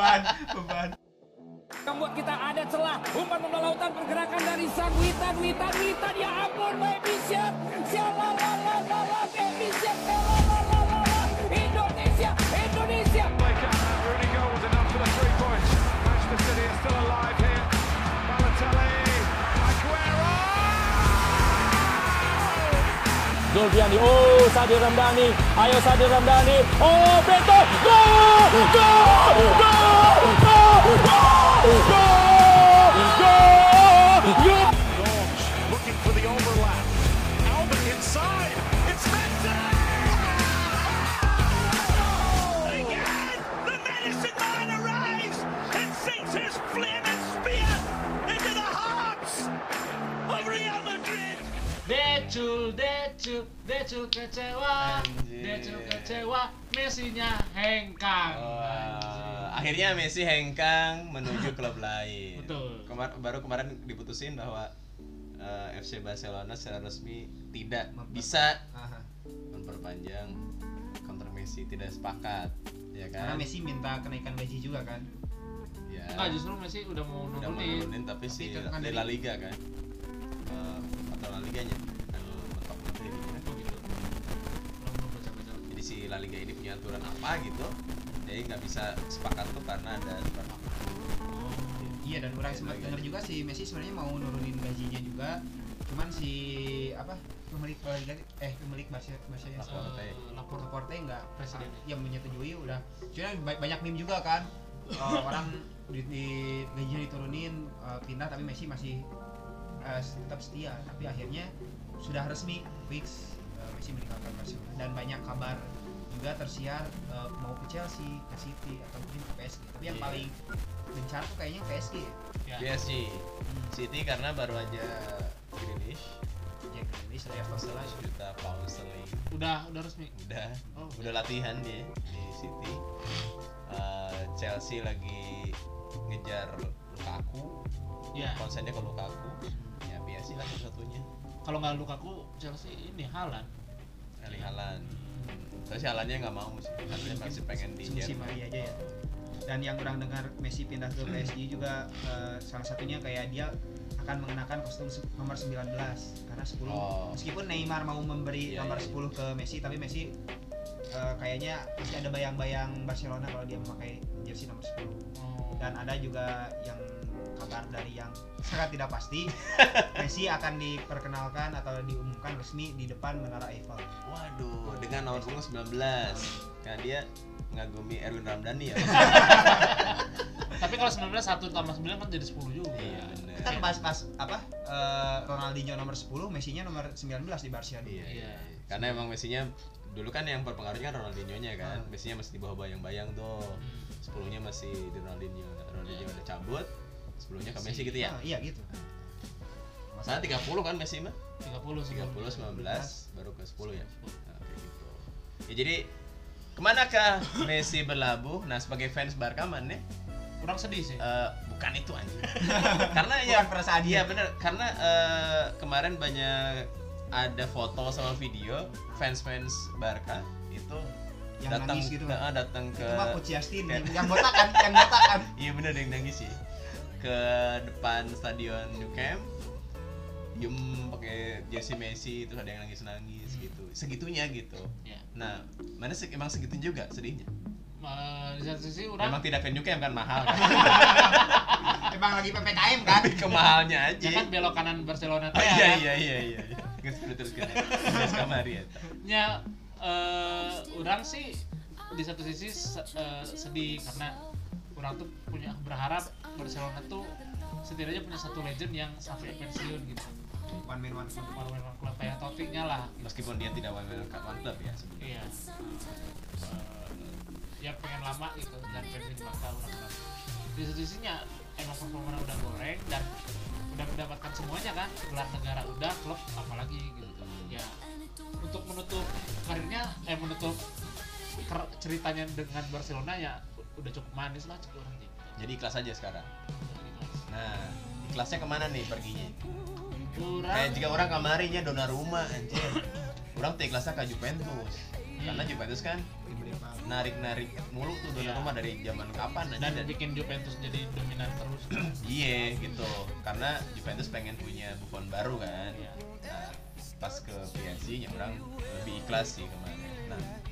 beban beban. Membuat kita ada celah. Umpan bola lautan pergerakan dari sang Witan Witan Witan. Ya ampun baby siap siap la la la la la baby siap la la la la la la. Indonesia Indonesia. Rooney goals enough for the three points. Manchester City are still alive Zulfiandi, oh Sadir Ramdhani, ayo Sadir Ramdhani, oh Beto, gol, gol, gol, gol, gol, gol, gol, decul, decul kecewa, Anjir. decul kecewa, Messinya hengkang. Wah, akhirnya Messi hengkang menuju klub lain. Betul. Kemar- baru kemarin diputusin bahwa eh, FC Barcelona secara resmi tidak bisa Aha. memperpanjang kontrak Messi, tidak sepakat, ya Karena kan? Messi minta kenaikan gaji juga kan. Ya. Enggak, justru Messi udah mau udah mau nurunin. nurunin tapi, si Tapi kan La Liga kan. Eh, atau La Liganya si La Liga ini punya aturan apa gitu. Jadi nggak bisa sepakat tuh karena ada aturan apa. Iya dan orang sempat dengar juga si Messi sebenarnya mau nurunin gajinya juga. Cuman si apa pemilik La Liga eh pemilik Barca Barca yang. Eh, lapor Laporte enggak Presiden. yang menyetujui udah. Cuman ba- banyak meme juga kan. Eh, orang di, di gajinya diturunin eh, pindah tapi Messi masih tetap setia tapi akhirnya sudah resmi fix Messi meninggalkan Barcelona dan banyak kabar juga tersiar eh, mau ke Chelsea, ke City atau mungkin ke PSG. Tapi yang Iya. paling gencar tuh kayaknya PSG ya. Ya. PSG City karena baru aja Grealish Jack Grealish dari Aston Villa 100 juta pound sterling Udah, udah resmi. udah Oh. udah latihan dia di City Eh, Chelsea lagi ngejar Lukaku Ya. konsennya ke Lukaku ya PSG lah satu-satunya Kalau nggak Lukaku, Chelsea ini Halan. Erling Haalandnya nggak mau sih katanya masih pengen di Jerman aja ya. Dan yang orang dengar Messi pindah ke PSG juga eh, salah satunya kayak dia akan mengenakan kostum nomor 19 karena 10 Oh. meskipun Neymar mau memberi Iya, nomor iya. 10 ke Messi tapi Messi eh, kayaknya masih ada bayang-bayang Barcelona kalau dia memakai jersey nomor 10 Oh. dan ada juga yang kabar dari yang sangat tidak pasti Messi akan diperkenalkan atau diumumkan resmi di depan Menara Eiffel waduh dengan nomor punggung 19 karena dia ngagumi Erwin Ramdhani ya Tapi kalau 19 satu tambah 9 kan jadi 10 juga. iya bener kita ngebahas pas apa eh, Ronaldinho nomor 10 Messi-nya nomor 19 di Barca dulu. Iya, iya. Iya. Karena emang Messi-nya dulu kan yang berpengaruhnya kan Ronaldinho-nya kan. Hmm. Messi-nya masih di bawah bayang-bayang tuh. Sepuluhnya masih di Ronaldinho. Ronaldinho udah cabut. Sebelumnya ke Messi gitu ya. Ah, iya gitu Masalah 30 kan Messi mah? 30 30 19. 19 baru ke 10 ya. Nah, kayak gitu. Ya jadi ke manakah Messi berlabuh? Nah sebagai fans Barca mana? Kurang sedih sih. Eh, bukan itu anjing. karena ya perasaan dia. bener karena eh, kemarin banyak ada foto sama video fans-fans Barca itu Yang datang nangis gitu ke, kan? datang ke Itu mah ke- yang, botak kan, yang botak kan. iya bener yang nangis sih ke depan stadion Nou Camp diem pakai jersey Messi terus ada yang nangis nangis gitu. Segitunya gitu. Ya. nah mana se- emang segitu juga sedihnya? Di satu sisi orang memang tidak ke Nou Camp kan mahal kan? Emang lagi PPKM kan? tapi ke mahalnya aja. ya kan belok kanan Barcelona oh, teh iya kan. iya iya iya Terus terus kan terus. Kamari ya Ya eh orang sih di satu sisi eh, sedih karena orang tuh punya berharap Barcelona tuh setidaknya punya satu legend yang sampai pensiun gitu. One man one club. One man one club kayak Totti-nya lah. meskipun dia tidak one one club ya sebenarnya Iya. Eh, ya pengen lama gitu dan pengen Barca orang orang. Di satu sisinya emang performa udah goreng dan udah mendapatkan semuanya kan gelar negara udah klub apalagi gitu ya untuk menutup karirnya eh menutup ceritanya dengan Barcelona ya udah cukup manis lah cukup orang gitu. jadi ikhlas aja sekarang? Nah ikhlasnya ke mana nih perginya? Kurang kayak jika orang kamarinya Donnarumma anjir. Orang tuh ikhlasnya ke Juventus. Karena Juventus kan narik-narik mulu tuh Iya. Donnarumma dari zaman kapan aja dan bikin Juventus jadi dominan terus. Iya gitu. Karena Juventus pengen punya Buffon baru kan. Iya. nah, pas ke PSG nya orang lebih ikhlas sih kemarin. Nah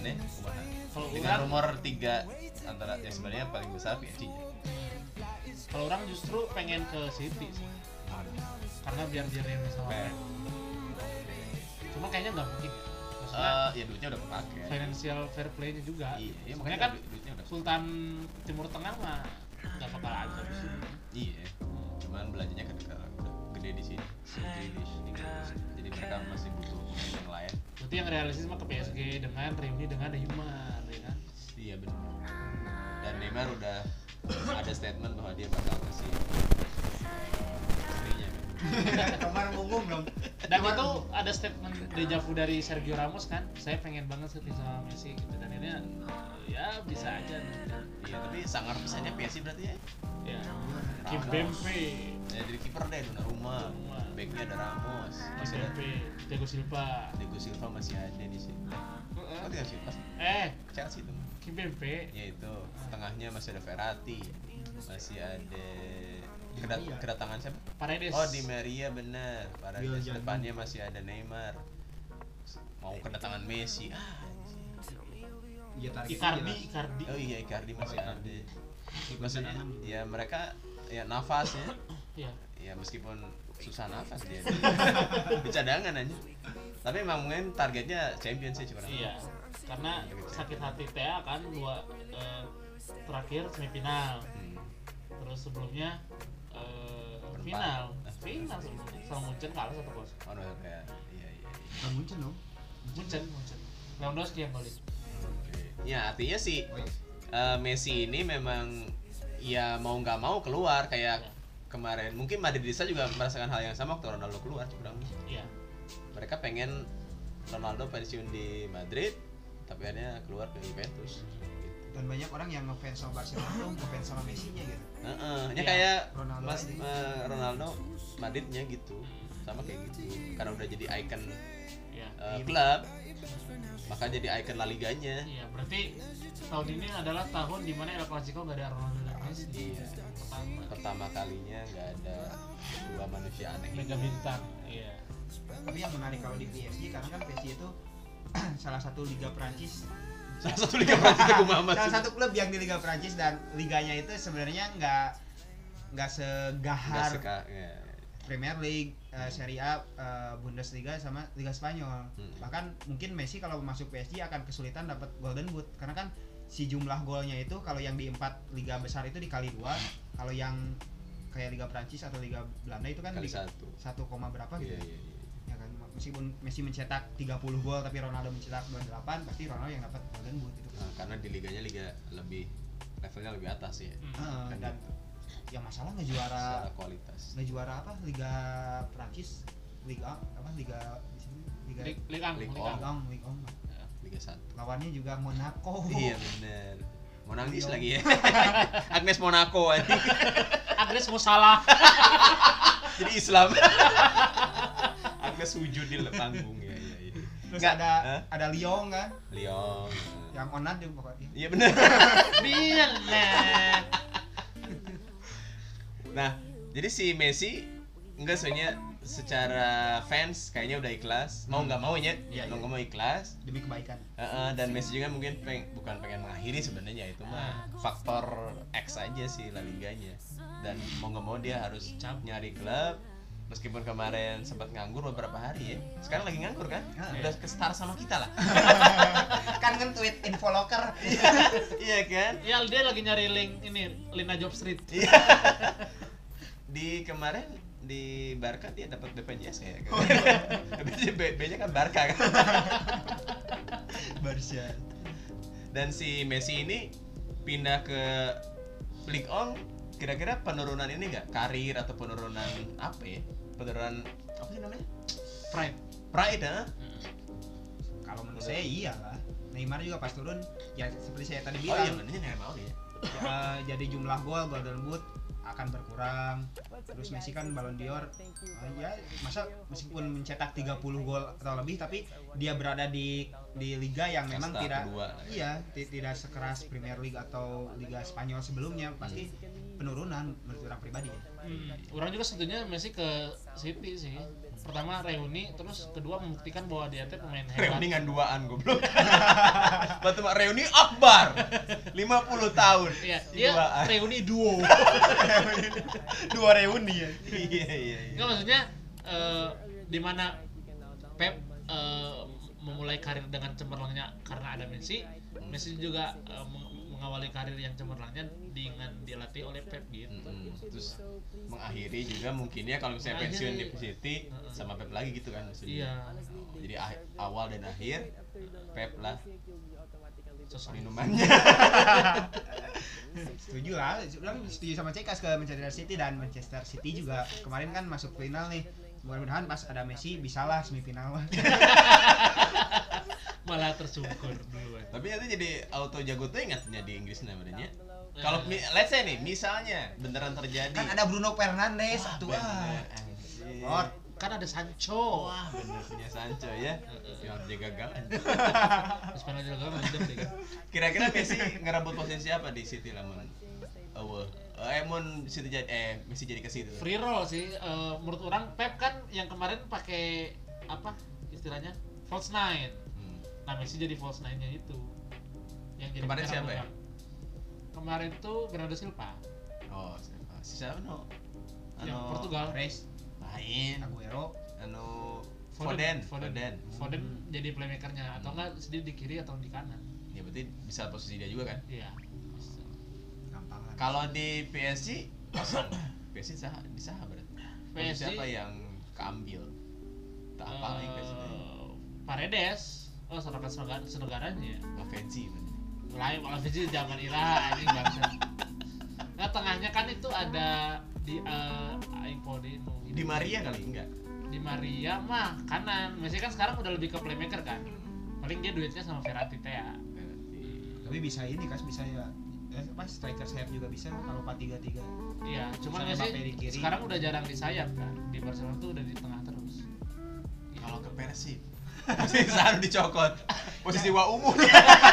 ya kumaha Kalau dengan rumor tiga antara yang sebenarnya paling besar PSG nya kalau orang justru pengen ke City sih. Karena biar dia yang sama. Fair. cuma kayaknya nggak mungkin ya. maksudnya Eh, ya duitnya udah kepake. financial fair play-nya juga. Iya iya, makanya kan du- duitnya udah Sultan Timur Tengah mah nggak bakal ada di sini. Iya cuman belanjanya kan udah gede di sini Grealish, di Grealish. jadi mereka masih butuh pemain yang lain berarti yang realistis mah ke PSG dengan reuni dengan Neymar ya kan? Iya benar dan Neymar udah ada statement bahwa dia bakal kasih istrinya. Kemarin ngomong dong. Dan itu ada statement deja vu dari Sergio Ramos kan? Saya pengen banget syuting sama Messi gitu. Dan ini ya bisa aja. Iya tapi sangar pisannya PSG berarti ya? Ya Kim. Bempe. Ya jadi kiper deh Donnarumma. Donnarumma. backnya ada Ramos. Kim masih ada Bempe. Thiago Silva. Diego Silva masih ada di sini oh Diego Silva sih? Eh. Chelsea tuh Kim Bempe ya itu tengahnya masih ada Verratti masih ada kedat- kedatangan siapa? Paredes. Oh di Maria bener Paredes Bill depannya masih ada Neymar. Mau kedatangan Messi. Ah ya targetnya Icardi jelas. Icardi. Oh iya Icardi masih Oh, ada. Icardi. maksudnya ya mereka ya nafas ya. Ya ya meskipun susah nafas dia. Di cadangan aja. Tapi emang mungkin targetnya champion sih cuma iya karena sakit hati Tea kan dua eh, terakhir semifinal Hmm. terus sebelumnya Perempat. final final sebelumnya sama Munchen kalah satu kos oh no, kayak iya iya iya. Bukan Munchen dong Munchen Munchen Lewandowski yang Oke. ya artinya sih oh, iya. eh, Messi ini memang ya mau nggak mau keluar kayak Ya. kemarin mungkin Madridista juga merasakan hal yang sama waktu Ronaldo keluar kurang iya mereka pengen Ronaldo pensiun di Madrid tapi akhirnya keluar ke Juventus. Dan banyak orang yang ngefans sama Barcelona tuh ngefans sama Messi nya gitu. Heeh, nya Ya, kayak Ronaldo Mas eh, Ronaldo Madridnya gitu sama kayak gitu. Karena udah jadi icon iya. eh, klub maka jadi icon La Liganya. Iya berarti tahun ini adalah tahun di mana El Clasico gak ada Ronaldo dan Messi. Iya. pertama. Pertama kalinya nggak ada dua manusia aneh. Mega bintang iya. Tapi yang menarik kalau di PSG karena kan PSG itu salah satu liga Prancis salah satu liga Prancis itu Muhammad salah satu klub yang di liga Prancis dan liganya itu sebenarnya nggak nggak segahar suka ya. Premier League, eh, Serie A, eh, Bundesliga sama Liga Spanyol. Hmm. Bahkan mungkin Messi kalau masuk PSG akan kesulitan dapat Golden Boot karena kan si jumlah golnya itu kalau yang di empat liga besar itu dikali dua, kalau yang kayak Liga Prancis atau Liga Belanda itu kan kali satu satu koma berapa gitu. iya Ya kan meskipun Messi mencetak 30 gol tapi Ronaldo mencetak 28 pasti Ronaldo yang dapat Golden Boot itu. Nah, karena di liganya liga lebih levelnya lebih atas ya Hmm. Heeh, Kan dan gitu. yang masalah ngejuara secara kualitas ngejuara apa Liga Prancis Liga apa Liga di sini Liga Lig Ligang Ligue Ligang Ligue 1, Ligue 1. liga satu lawannya juga Monaco iya bener mau nangis Iya. lagi ya Agnes Monaco. Agnes Musala jadi Islam Agnes sujud di panggung ya iya iya. Terus Nggak, ada Hah? ada Lyon kan? Lyon yang onat juga pokoknya. Iya bener. Biar nah nah jadi si Messi enggak sebenarnya secara fans kayaknya udah ikhlas. Mau nggak mau ya Iya, mau iya. nggak mau ikhlas. Demi kebaikan. Heeh, dan Messi juga mungkin peng, bukan pengen mengakhiri sebenarnya itu mah faktor X aja sih La Liganya. Dan mau nggak mau dia harus nyari klub meskipun kemarin sempat nganggur beberapa hari ya. Sekarang lagi nganggur kan? Ah. udah ke star sama kita lah. Kan kan tweet info locker iya kan? Ya dia lagi nyari link ini Lina Job Street. Iya. di kemarin di Barca dia dapat BPJS ya kan? tapi dia B, nya kan Barca kan? Barca. Dan si Messi ini pindah ke Ligue 1 kira-kira penurunan ini enggak karir atau penurunan apa ya penurunan apa sih namanya? Pride. Pride ah kalau menurut saya iya lah Neymar juga pas turun ya seperti saya tadi oh iya bilang benernya Neymar ya? eh, jadi jumlah gol Golden Boot akan berkurang. Terus Messi kan Ballon d'Or. Eh, ya masa meskipun mencetak 30 gol atau lebih tapi dia berada di di liga yang memang Kasta tidak kedua. iya ti- tidak sekeras Premier League atau Liga Spanyol sebelumnya. Pasti penurunan menurut orang pribadi ya. Hmm, orang juga sebetulnya Messi ke City sih. Pertama reuni, terus kedua membuktikan bahwa dia teh pemain hebat. Reuni ngan duaan goblok. Batu mak reuni akbar. 50 tahun. Iya, dia Duaan. reuni duo. Dua reuni ya. Iya iya iya. Enggak maksudnya eh, di mana Pep eh, memulai karir dengan cemerlangnya karena ada Messi, Messi juga meng- mengawali karir yang cemerlangnya dengan dilatih oleh Pep gitu. Mm-mm. Terus mengakhiri juga mungkinnya kalau misalnya pensiun di City sama Pep lagi gitu kan maksudnya. Iya. Jadi ah- awal dan akhir Pep lah Sosok minumannya. Setuju lah, orang setuju sama Cekas ke Manchester City dan Manchester City juga kemarin kan masuk final nih. Mudah-mudahan pas ada Messi bisalah semifinal. malah tersungkur duluan. Tapi nanti jadi auto jago tuh ingatnya di Inggris namanya. Kalau mi- let's say nih misalnya beneran terjadi kan ada Bruno Fernandes Wah, satu bener, ah. Kan ada Sancho. Wah bener punya Sancho ya yang jaga gawang. Terus pengen deh kan. Kira-kira Messi ngerebut posisi apa di City lah mun? Oh, eh mun City jadi eh Messi jadi ke City. Free roll sih eh, menurut orang Pep kan yang kemarin pakai apa istilahnya false nine. Hmm. Nah Messi jadi false nine-nya itu. Yang jadi Kemarin siapa ya? Kemarin tuh Bernardo Silva. Oh, siapa? Si siapa no? Yang Anu, Portugal. Race Lain. Aguero Anu Foden, Foden. Foden. Foden jadi playmakernya atau enggak dia di kiri atau di kanan. Ya berarti bisa posisi dia juga kan? Iya. gampang lah. Kalau di PSG kosong. PSG sah di sah berarti. Posisi PSG apa yang keambil? Tak apa lagi PSG. Paredes. Oh, serangan serangan senegaranya ya. Lavenzi berarti. Mulai malah Fiji zaman Ira anjing bangsa. Nah, tengahnya kan itu ada di eh aing podi nu Di Maria kali enggak? di Maria mah kanan. Messi kan sekarang udah lebih ke playmaker kan. Paling dia duetnya sama Verratti teh ya. Tapi bisa ini kas bisa ya eh, apa striker sayap juga bisa kalau 4-3-3. Iya, cuman Misalnya Mbappe di Messi kiri. sekarang udah jarang di sayap kan. Di Barcelona tuh udah di tengah terus. Kalau ke Persib posisi harus dicokot. Posisi wa umum.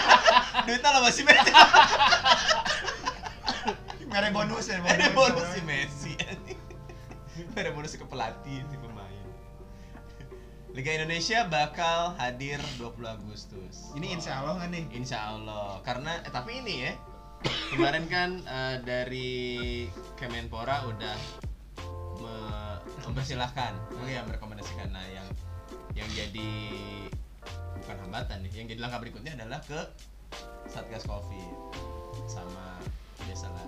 Duitnya lah masih Messi. Mere bonus ya, Ada bonus si Messi. Ada bonus ke pelatih si pemain. Liga Indonesia bakal hadir 20 Agustus. Ini insya Allah nggak nih? Insya Allah. Karena eh, tapi ini ya kemarin kan eh, dari Kemenpora udah me- mempersilahkan, oh ya merekomendasikan. Nah yang yang jadi bukan hambatan nih, yang jadi langkah berikutnya adalah ke Satgas Covid sama biasalah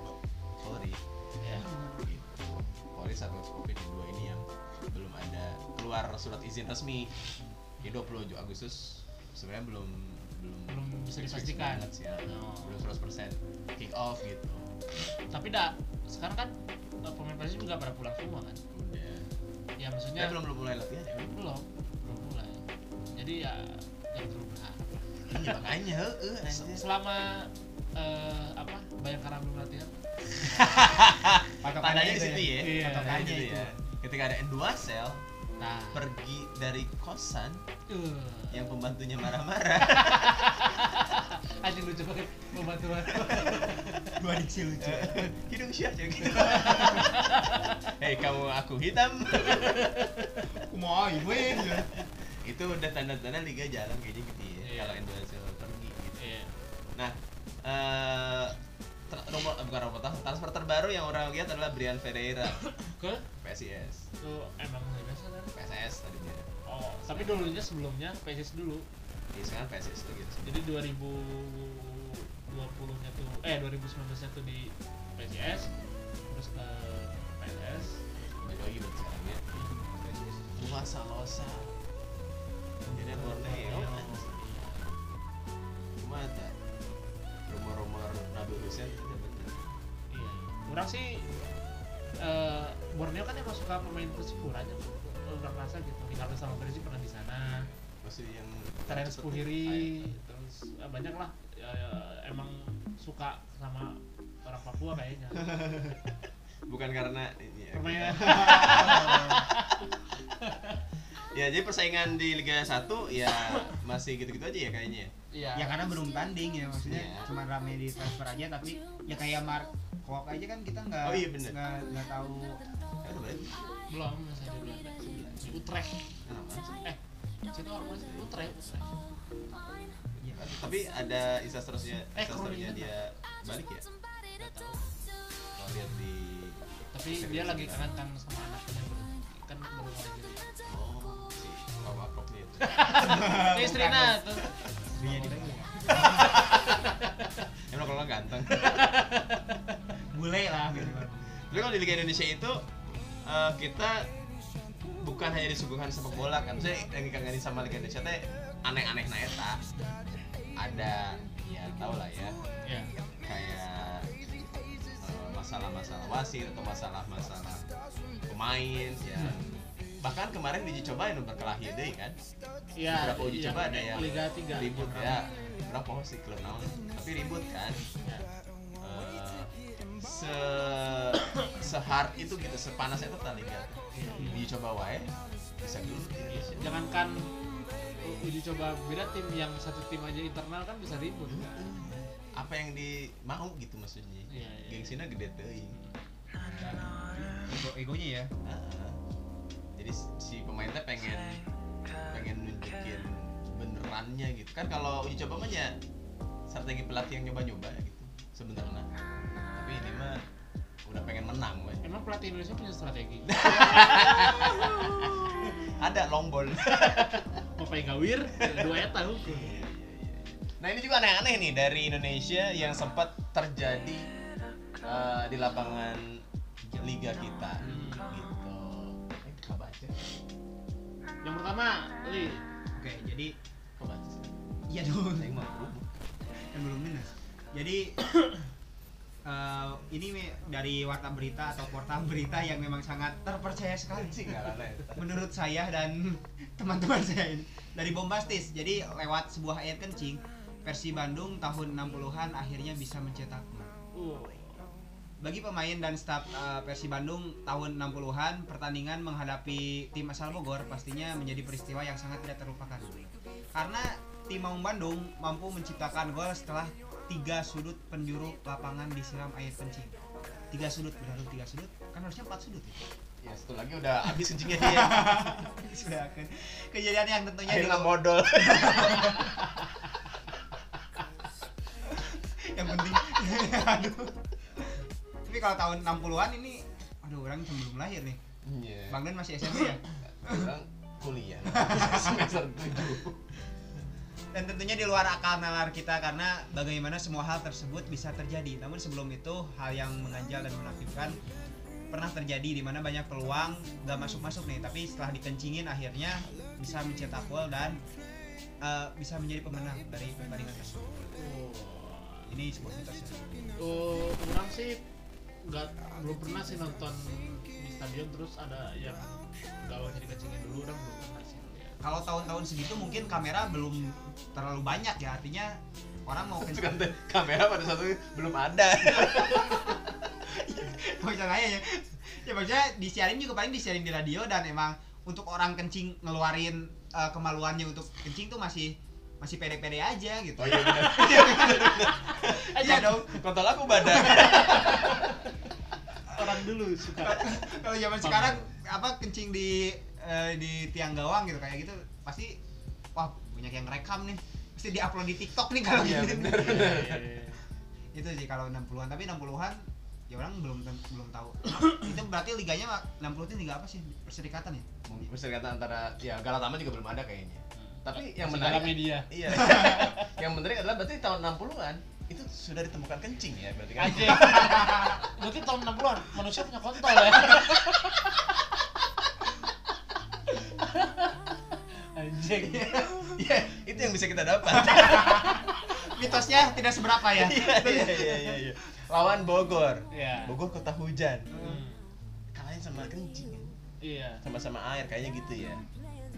Polri. Ya. Gitu. Polri Satgas Covid yang dua ini yang belum ada keluar surat izin resmi. Ya 20 Agustus sebenarnya belum belum Belum bisa dipastikan. banget sih ya. Oh. Belum 100% kick off gitu. Tapi dah sekarang kan eh, pemain Persib juga pada pulang semua kan. Udah. Ya Ya, maksudnya belum belum mulai latihan ya. belum. Jadi ya lah. Iya makanya heeh Se- anjir. Selama eh, apa Bayangkara belum latihan. Tandanya di situ ya. Iya. Tandanya Tandanya gitu itu. ya. Ketika ada N2Cell Nah, pergi dari kosan uh, yang pembantunya marah-marah. anjing lucu banget membantu Dua diksi lucu. Hidung siapa gitu. Hei kamu aku hitam. Kumaha ibu ya. Itu udah tanda-tanda liga jalan kayaknya gitu ya. Iya. Kalau N2Cell pergi gitu. Iya. Nah, eh tra- nomor eh, bukan trans- transfer terbaru yang orang lihat adalah Brian Ferreira Ke PSIS. tuh emang biasa kan? PSS tadi dia. Oh, tapi dulunya sebelumnya PSS dulu. Iya, sekarang PSS tuh gitu. Jadi 2020-nya tuh eh 2019-nya tuh di PSS terus ke PSS Balik lagi buat sekarang ya. Puasa losa. Jadi Borneo. Mata. Rumor-rumor Nabi Hussein itu betul. Iya. Orang sih eh Borneo kan emang suka pemain Persipura aja. Orang rasa gitu. Tinggal sama Persib pernah di sana. Maksudnya yang Terence Puhiri terus eh, banyak lah Ya, ya, emang suka sama orang Papua kayaknya. Bukan karena ini ya. Permainan ya jadi persaingan di Liga 1 ya masih gitu-gitu aja ya kayaknya ya? Iya. ya karena belum tanding ya maksudnya Iya. cuma rame di transfer aja tapi ya kayak Mark Kwok aja kan kita nggak Oh iya, bener. nggak nggak tahu Ya udah balik. belum masih Belanda. Di Utrecht. Eh, situ orang masih Utrecht. Ya, Tapi ada instastorynya, Eh, instastorynya Kronika. dia balik ya? Nggak tahu. Kalau lihat di Tapi dia lagi kangen kan sama anaknya. Kan baru kali gitu. Istrina tuh. istrinya di Emang kalau ganteng. bule lah gitu Tapi kalau di Liga Indonesia itu eh, kita bukan hanya disuguhkan sepak bola kan. Saya yang dikangenin sama Liga Indonesia teh aneh-aneh na eta. Ada ya tau lah ya Ya. kayak eh, masalah-masalah wasit atau masalah-masalah pemain ya bahkan kemarin diuji coba yang berkelahi deh kan Iya. beberapa uji iya, coba ada yang Liga 3. ribut ya berapa sih klub naon tapi ribut kan Ya. Eh, se sehard itu gitu sepanas itu tadi liga diuji coba wae bisa dulu Indonesia Jangankan uji coba beda tim yang satu tim aja internal kan bisa ribut. apa yang di mau gitu maksudnya Iya, iya. gengsinya gede teuing Ego, egonya ya Ah. Jadi si pemain teh pengen pengen nunjukin benerannya gitu kan kalau uji coba mah ya strategi pelatih yang nyoba-nyoba gitu sebenarnya tapi ini mah udah pengen menang we. Emang pelatih Indonesia punya strategi? ada long ball Mau pengen gawir, dua eta hukum. nah ini juga aneh-aneh nih dari Indonesia yang sempat terjadi eh, di lapangan liga kita gitu Yang pertama, Li, oke jadi baca sih iya dong Saya mau berubah. kan belum minus jadi eh, ini dari warta berita atau portal berita yang memang sangat terpercaya sekali eta. menurut saya dan teman-teman saya ini dari bombastis jadi lewat sebuah air kencing versi Bandung tahun 60-an akhirnya bisa mencetak gol. uh, Bagi pemain dan staf uh, Persi Bandung tahun 60-an, pertandingan menghadapi tim asal Bogor pastinya menjadi peristiwa yang sangat tidak terlupakan. Karena tim Maung Bandung mampu menciptakan gol setelah tiga sudut penjuru lapangan disiram air kencing. Tiga sudut, berarti tiga sudut, kan harusnya empat sudut ya. ya satu lagi udah habis kencingnya dia Sudah akan kejadian yang tentunya akhirnya di- modal yang penting aduh tapi kalau tahun 60-an ini aduh orang sebelum lahir nih. Iya. Bang Den masih SMP ya? Orang kuliah. Semester 7 dan tentunya di luar akal nalar kita karena bagaimana semua hal tersebut bisa terjadi. Namun sebelum itu hal yang mengganjal dan menakutkan pernah terjadi di mana banyak peluang gak masuk-masuk nih. Tapi setelah dikencingin akhirnya bisa mencetak gol dan eh, bisa menjadi pemenang dari pertandingan tersebut. Ini sebuah mitos. Ya. uh, orang sih nggak belum pernah sih nonton di stadion terus ada yang gawangnya dikencingin dulu orang belum pernah sih kalau tahun-tahun segitu mungkin kamera belum terlalu banyak ya artinya orang mau Itu kencing kan kamera pada satu belum ada. Maksudnya ya ya maksudnya disiarin juga paling disiarin di radio dan emang untuk orang kencing ngeluarin eh, kemaluannya untuk kencing tuh masih masih pede-pede aja gitu. Oh iya benar. Iya dong. Kontol aku badan orang dulu suka. Kalau zaman sekarang apa kencing di eh, di tiang gawang gitu kayak gitu pasti wah banyak yang rekam nih. Pasti diupload di TikTok nih kalau Iya, gitu bener. itu sih kalau 60-an tapi 60-an ya orang belum belum tahu. Itu berarti liganya mah 60 itu liga apa sih? Perserikatan ya? Perserikatan antara ya Galatama juga belum ada kayaknya. Tapi yang menarik media. iya. Yang menarik adalah berarti tahun 60-an itu sudah ditemukan kencing ya berarti kan Anjing. Berarti tahun 60-an manusia punya kontol ya. Anjing. Iya, itu yang bisa kita dapat mitosnya tidak seberapa ya iya iya iya iya, iya lawan Bogor Iya. Bogor kota hujan Hmm, kalahnya sama kencing kan? Iya, sama-sama air kayaknya gitu ya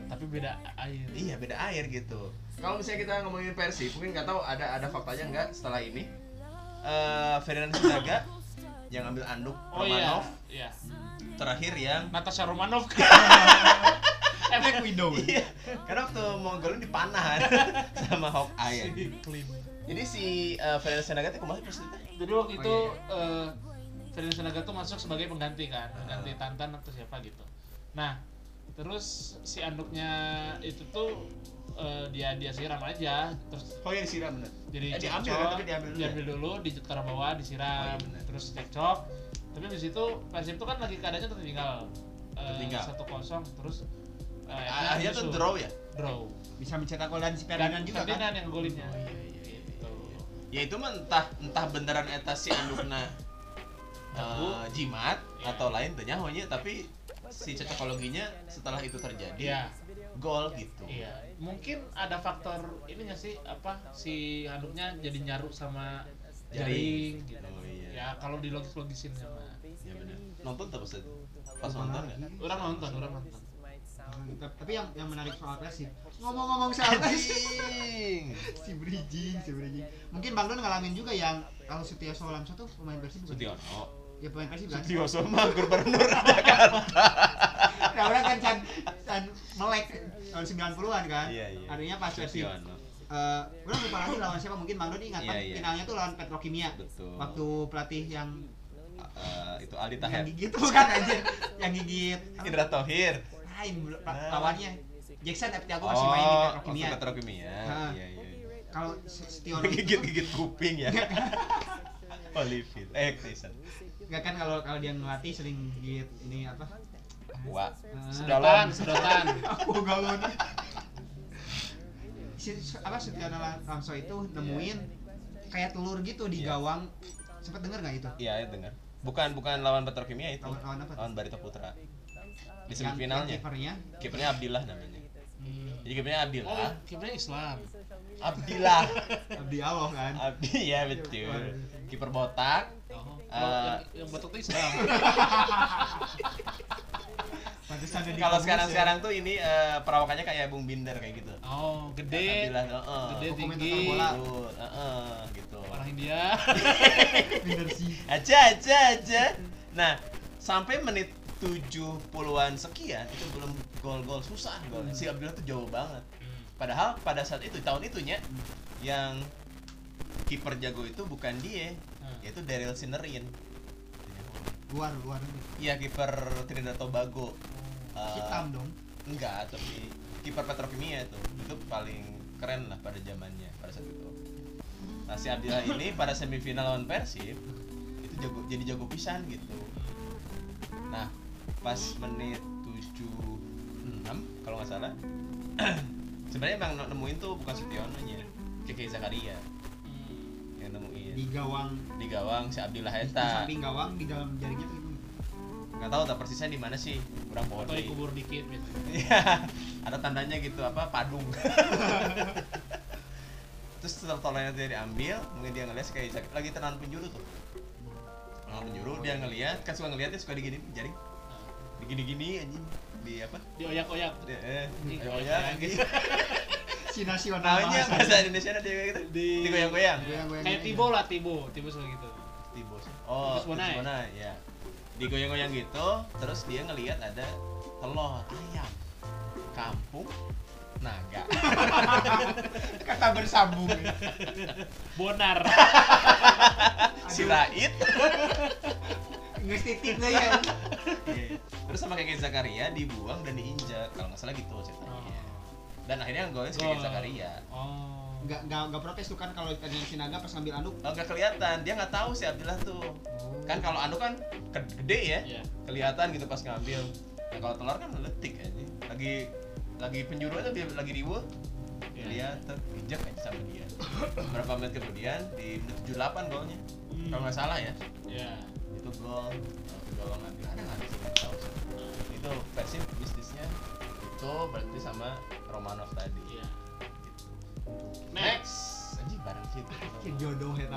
tapi beda air. iya beda air gitu kalau misalnya kita ngomongin Persib mungkin nggak tahu ada ada faktanya nggak setelah ini eh Ferdinand Sinaga yang ambil anduk Oh Romanov iya. Iya. terakhir yang Natasha Romanov. Black Widow. Iya, karena waktu mau golin dipanah sama Hawkeye. Si clean. Jadi si uh, Ferenc Naga itu kemarin Jadi waktu Oh, itu iya, eh Ferenc Naga tuh masuk sebagai pengganti kan, pengganti Tantan atau siapa gitu. Nah, terus si anduknya itu tuh eh, dia dia siram aja, terus Oh iya disiram bener. jadi Eh, diambil kan, tapi diambil dulu ya? diambil dulu, ditaruh bawah, disiram, Oh, iya terus cekcok. Tapi di situ Persib tuh kan lagi keadaannya tertinggal eh, Tertinggal. satu kosong, terus eh, Ah, Akhirnya tuh draw ya. draw. Bisa mencetak gol dan si Ferdinand juga kan. Ferdinand yang golinnya. Oh, iya, iya, iya, Gitu. Ya itu mah entah entah beneran eta si andukna eh, jimat Iya. atau lain tanya tapi si cocokologinya setelah itu terjadi Iya. Gol gitu. Iya, mungkin ada faktor ini nggak sih apa si handuknya jadi nyaru sama jaring, gitu. Oh, iya. Ya kalau di logis logisin sama. Ya bener. Nonton tak pas itu? Pas nonton nggak? Orang nonton, orang nonton. Tapi- Tapi yang yang menarik soal Persib. Ngomong-ngomong soal Persib. Anjing. si bridging, si bridging. Mungkin Bang Don ngalamin juga yang kalau Setia Solamso tuh pemain Persib bukan? Sutiono. Ya pemain Persib kan? Sutioso mah gubernur Jakarta. Nah, orang kan can, can melek tahun 90-an kan? Iya, iya. Artinya pas Sutiono. eh orang lupa lagi lawan siapa mungkin Don ingat kan Iya, iya. finalnya tuh lawan Petrokimia. Betul. Waktu pelatih yang Eh, itu Aldi yang Taher. gigit tuh kan anjir, yang gigit? Indra Tohir. lain Nah. lawannya. Jackson FT aku masih main di Oh, Petrokimia. Petrokimia. Ha. Iya, iya. Kalau Setiono itu Gigit-gigit kuping ya. Olivia. Eh, Tyson. Enggak kan kalau kalau dia ngelatih sering gigit ini apa? Wah. Eh, Sedotan, sedotan. aku galon. Si, apa Setiono Lamso itu nemuin kayak telur gitu di Iya. gawang. Sempat denger nggak itu? Iya, ya dengar. Bukan bukan lawan Petrokimia itu. Lawan- lawan apa? Lawan Barito Putra. Di semifinalnya. kipernya Kipernya Abdillah namanya. Hmm. Jadi kipernya Oh, Abdillah. kipernya Islam. Abdillah. Abdi Allah kan. Abdi ya betul. Kiper botak. Oh, Eh. yang, yang batuk tuh Islam. Pantesan Kalau kamus sekarang-sekarang tuh ini eh, perawakannya kayak Bung Binder kayak gitu. Oh, gede. Abdillah, heeh. Gede tinggi. bola. Betul, heeh, gitu. Orang India. ya. Bener sih. Aja aja aja. Nah, sampai menit 70-an sekian itu belum gol-gol susah gol. Si Abdullah tuh jauh banget. Padahal pada saat itu tahun itunya yang kiper jago itu bukan dia, Hmm. yaitu Daryl Sinerin. Luar luar Iya kiper Trinidad Tobago. Eh, hitam dong. Enggak, tapi kiper Petrokimia itu itu paling keren lah pada zamannya pada saat itu. Nah si Abdillah ini pada semifinal lawan Persib itu jago jadi jago pisan gitu. Nah pas menit 76 kalau nggak salah sebenarnya emang nemuin tuh bukan Sutiono nya Keke Zakaria yang nemuin Di gawang di gawang si Abdillah di Eta samping gawang di dalam jaringnya tuh. Nggak tahu tak persisnya di mana sih kurang Atau bodoh dikubur dikit gitu. Iya, ada tandanya gitu apa padung. Terus setelah tolongnya dia diambil, mungkin dia ngeliat kayak lagi tenang penjuru tuh. Tenang penjuru dia ngeliat, kan suka ngeliatnya suka digini jaring. Digini-gini anjing di apa? Dioyak-oyak. Di, eh, Di- oh ya, anjing. Si nasional. Namanya bahasa. Indonesia ada dia kayak gitu. Di- Digoyang-goyang. Goyang-goyang Kayak gitu. Tibo lah, Tibo. Tibo suka gitu. Tibos. Oh, Bonai, ya. Digoyang-goyang gitu, terus dia ngeliat ada telur ayam kampung naga. Kata bersambung. Bonar. si Rait Nges titik deh ya. Iya. Terus sama kayak Zakaria dibuang dan diinjak kalau nggak salah gitu ceritanya. Dan akhirnya Gol. Keke Zakaria. Oh. Enggak enggak enggak protes tuh kan kalau tadi si Naga pas ngambil anduk. Oh, nggak kelihatan, dia nggak tahu si Abdillah tuh. Kan kalau anu kan gede ya, Iya. kelihatan gitu pas ngambil. Nah kalau telur kan letik aja. Lagi lagi penjuru aja dia lagi di. Iya. Dia terinjak aja sama dia. Berapa menit kemudian di menit 78 golnya. Hmm. Kalau nggak salah ya. Ya. itu gol gol ngambil ada nggak sih nggak tahu sih itu Persib bisnisnya itu berarti sama Romanov tadi Iya. Next. anjing bareng gitu Kayak jodoh ya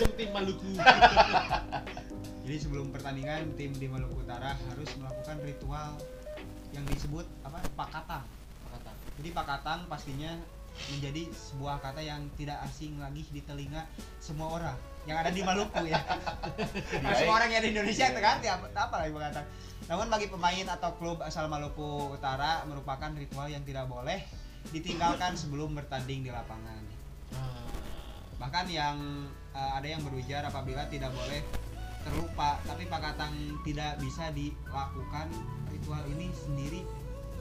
Jam tim Maluku. Jadi sebelum pertandingan tim di Maluku Utara harus melakukan ritual yang disebut apa? Pakatang. Pakatan. Jadi pakatang pastinya menjadi sebuah kata yang tidak asing lagi di telinga semua orang yang ada di Maluku ya. Nah, semua orang yang ada di Indonesia itu kan ya, apa lagi kata. Namun bagi pemain atau klub asal Maluku Utara merupakan ritual yang tidak boleh ditinggalkan sebelum bertanding di lapangan. Bahkan yang eh, ada yang berujar apabila tidak boleh terlupa, tapi Pak Katang tidak bisa dilakukan ritual ini sendiri.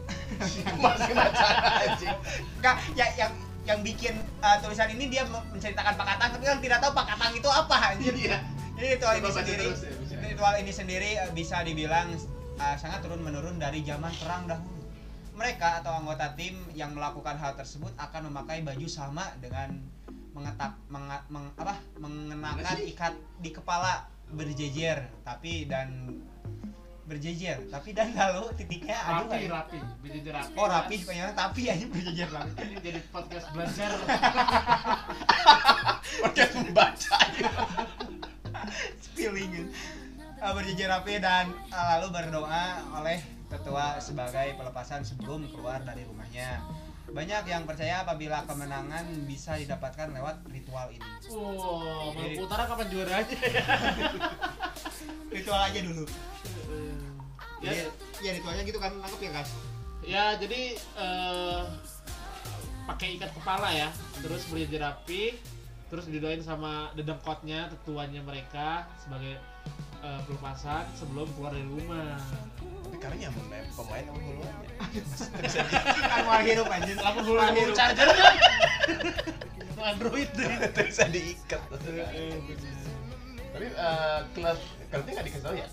Masih masalah anjing. Enggak, ya yang yang bikin eh, tulisan ini dia menceritakan Pak Katang tapi kan tidak tahu Pak Katang itu apa anjir. Iya. Jadi ritual ini Coba baca sendiri ya, ritual ini sendiri bisa dibilang eh, sangat turun menurun dari zaman perang dahulu. Mereka atau anggota tim yang melakukan hal tersebut akan memakai baju sama dengan mengetak menga- meng- apa mengenakan ikat di kepala berjejer tapi dan berjejer tapi dan lalu titiknya aduh rapi aduh. rapi menjadi rapi oh rapi kayaknya tapi aja berjejer rapi ini jadi podcast belajar Podcast membaca. spilling uh, berjejer rapi dan uh, lalu berdoa oleh ketua sebagai pelepasan sebelum keluar dari rumahnya. Banyak yang percaya apabila kemenangan bisa didapatkan lewat ritual ini. wow Jadi- Maluku Utara kapan juaranya ya Ritual aja dulu. Ya, Jadi, ya ritualnya gitu kan nangkep ya guys. ya jadi eh, pakai ikat kepala ya terus berjejer rapi terus didoain sama dedengkotnya tetuanya mereka sebagai eh, pelepasan sebelum keluar dari rumah Tapi karena main pemain kamu dulu aja. kan mau hirup anjir. lamun dulu hirup. charger kan android deh Terus bisa diikat. Tapi eh, klub klubnya nggak dikasih tahu ya?